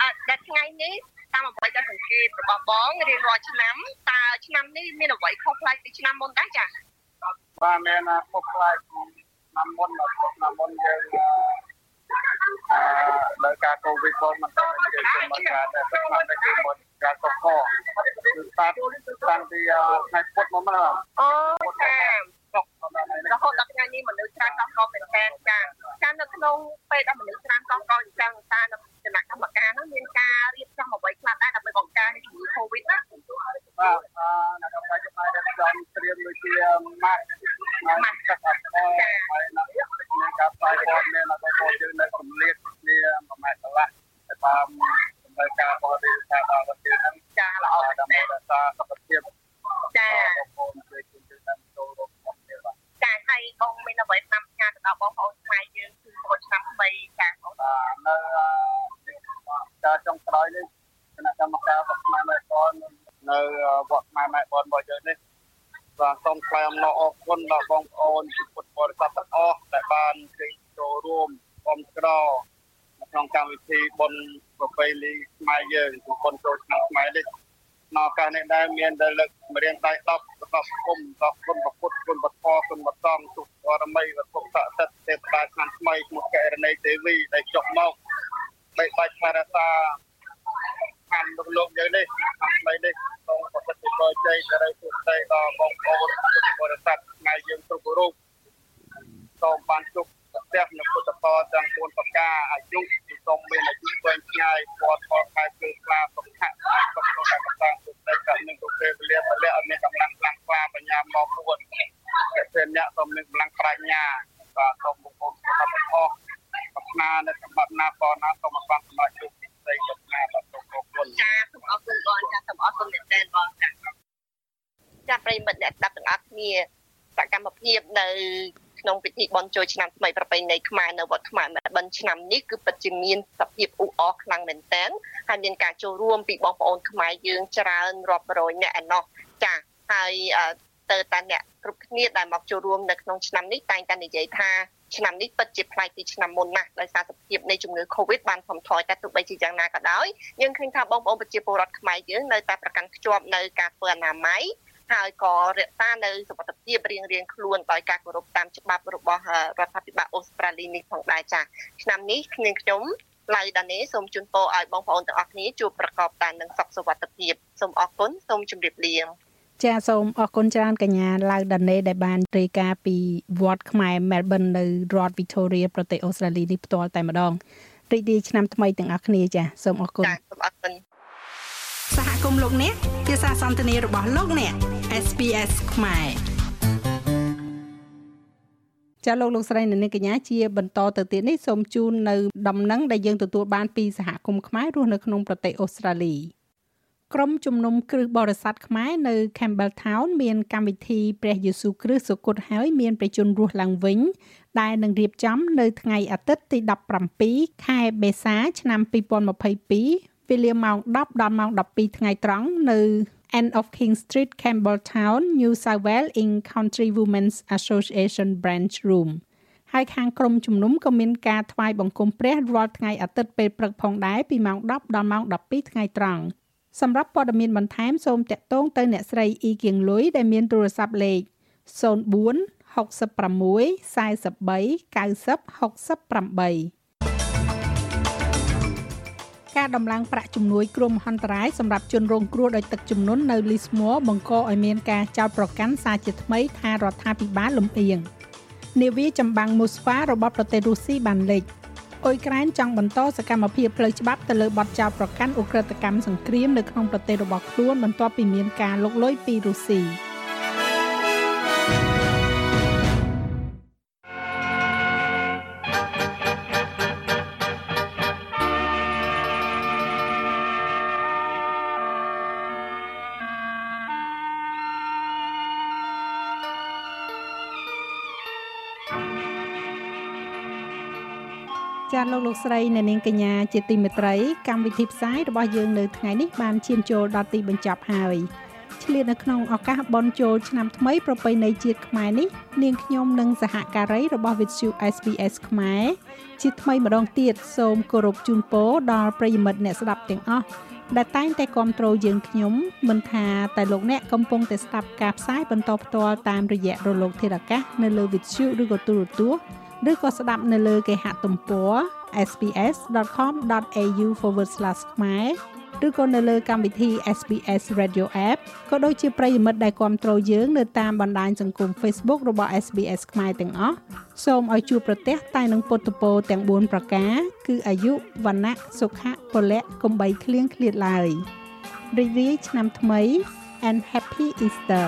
អត់ដល់ថ្ងៃនេះតាមអ្វីដែលសង្កេតរបស់បងរៀងរាល់ឆ្នាំតើឆ្នាំនេះមានអ្វីខុសប្លែកពីឆ្នាំមុនដែរចាបាទមានខុសប្លែកឆ្នាំមុនឆ្នាំមុនយើងអឺដោយការកូវីដផងមិនទៅមានគេជំនួយការតែឆ្នាំនេះគឺមុនការកកគឺស្តាតតាំងពីថ្ងៃពុធមកមកអូចារហូតដល់ថ្ងៃនេះមនុស្សច្រើនកកកមែនតើចា ចា សនេះ សកម្មភាពនៅក្នុងពិធីបុណ្យចូលឆ្នាំថ្មីប្រពៃណីខ្មែរនៅវត្តខ្មែរម្បិនឆ្នាំនេះគឺពិតជាមានសភាពអ៊ូអរខ្លាំងមែនទែនហើយមានការចូលរួមពីបងប្អូនខ្មែរយើងច្រើនរាប់រយនាក់ឯណោះចាហើយទៅតាអ្នកគ្រប់គ្នាដែលមកចូលរួមនៅក្នុងឆ្នាំនេះតែងតែនិយាយថាឆ្នាំនេះពិតជាប្លែកពីឆ្នាំមុនណាស់ដោយសារសភាពនៃជំងឺ Covid បានថមថយតែទោះបីជាយ៉ាងណាក៏ដោយយើងឃើញថាបងប្អូនប្រជាពលរដ្ឋខ្មែរយើងនៅតែប្រកាន់ខ្ជាប់នៅការធ្វើអនាម័យ ហើយក៏រក្សានៅសុខភាពរៀងរៀងខ្លួនដោយការគោរពតាមច្បាប់របស់រដ្ឋាភិបាលអូស្ត្រាលីនេះផងដែរចា៎ឆ្នាំនេះគ្នាខ្ញុំឡៅដានេសូមជូនពរឲ្យបងប្អូនទាំងអស់គ្នាជួបប្រកបតែនឹងសុខសុវត្ថិភាពសូមអរគុណសូមជម្រាបលាចាសូមអរគុណច្រើនកញ្ញាឡៅដានេដែលបានរាយការណ៍ពីវត្តខ្មែរ Melbourne នៅរដ្ឋ Victoria ប្រទេសអូស្ត្រាលីនេះផ្ទាល់តែម្ដងរីករាយឆ្នាំថ្មីទាំងអស់គ្នាចាសូមអរគុណចាសូមអរគុណសហគមន៍លោកអ្នកភាសាសន្ទនារបស់លោកអ្នក SPS ខ្មែរចាលោកលោកស្រីនៅនាងកញ្ញាជាបន្តទៅទៀតនេះសូមជូននៅដំណឹងដែលយើងទទួលបានពីសហគមន៍ខ្មែររស់នៅក្នុងប្រទេសអូស្ត្រាលីក្រុមជំនុំគ្រឹះបរិស័ទខ្មែរនៅ Campbelltown មានកម្មវិធីព្រះយេស៊ូវគ្រីស្ទសុគតហើយមានប្រជជនរស់ឡើងវិញ ដែលនឹងរៀបចំនៅថ្ងៃអាទិត្យទី17ខែបេសាឆ្នាំ2022វេលាម៉ោង10ដល់ម៉ោង12ថ្ងៃត្រង់នៅ End of King Street Campbelltown New South Wales in Country Women's Association Branch Room ហើយខាងក្រុមជំនុំក៏មានការថ្វាយបង្គំព្រះរាល់ថ្ងៃអាទិត្យពេលព្រឹកផងដែរពីម៉ោង10ដល់ម៉ោង12ថ្ងៃត្រង់សម្រាប់ព័ត៌មានបន្ថែមសូមតាក់ទងទៅអ្នកស្រីអ៊ីគៀងលុយដែលមានទូរស័ព្ទលេខ04 66 43 90 68 ការដំឡើងប្រាក់ជំនួយគ្រោះមហន្តរាយសម្រាប់ជនរងគ្រោះដោយទឹកជំនន់នៅ Lismore បង្កឲ្យមានការចោទប្រកាន់សារជាថ្មីថារដ្ឋាភិបាលលំអៀងនាវាចម្បាំងមូស្វារបស់ប្រទេសរុស្ស៊ីបានលេចអ៊ុយក្រែនចង់បន្តសកម្មភាពផ្លូវច្បាប់ទៅលើបទចោទប្រកាន់ឧក្រិដ្ឋកម្មសង្គ្រាមនៅក្នុងប្រទេសរបស់ខ្លួនបន្ទាប់ពីមានការលុកលុយពីរុស្ស៊ី។ លោកលោកស្រីអ្នកនាងកញ្ញាជាទីមេត្រីកម្មវិធីផ្សាយរបស់យើងនៅថ្ងៃនេះបានឈានចូលដល់ទីបញ្ចប់ហើយឆ្លៀតនៅក្នុងឱកាសបុណ្យចូលឆ្នាំថ្មីប្រពៃណីជាតិខ្មែរនេះនាងខ្ញុំនិងសហការីរបស់ Vithu SBS ខ្មែរជាថ្មីម្ដងទៀតសូមគោរពជូនពរដល់ប្រិយមិត្តអ្នកស្ដាប់ទាំងអស់ដែលតែងតែគ្រប់គ្រងយើងខ្ញុំមិនថាតែលោកអ្នកកំពុងតែស្ដាប់ការផ្សាយបន្តផ្ទាល់តាមរយៈរលកធារកាសនៅលើ Vithu ឬក៏ទូរទស្សន៍ឬក៏ស្ដាប់នៅលើគេហទំព័រ sps.com.au/ ខ្មែរឬក៏នៅលើកម្មវិធី SBS Radio App ក៏ដូចជាប្រិយមិត្តដែលគាំទ្រយើងនៅតាមបណ្ដាញសង្គម Facebook របស់ SBS ខ្មែរទាំងអស់សូមឲ្យជួបប្រទះតែនឹងពុទ្ធពរទាំង4ប្រការគឺអាយុវណ្ណៈសុខៈពលៈកំបីគ្លៀងឃ្លាតឡើយរីករាយឆ្នាំថ្មី and happy Easter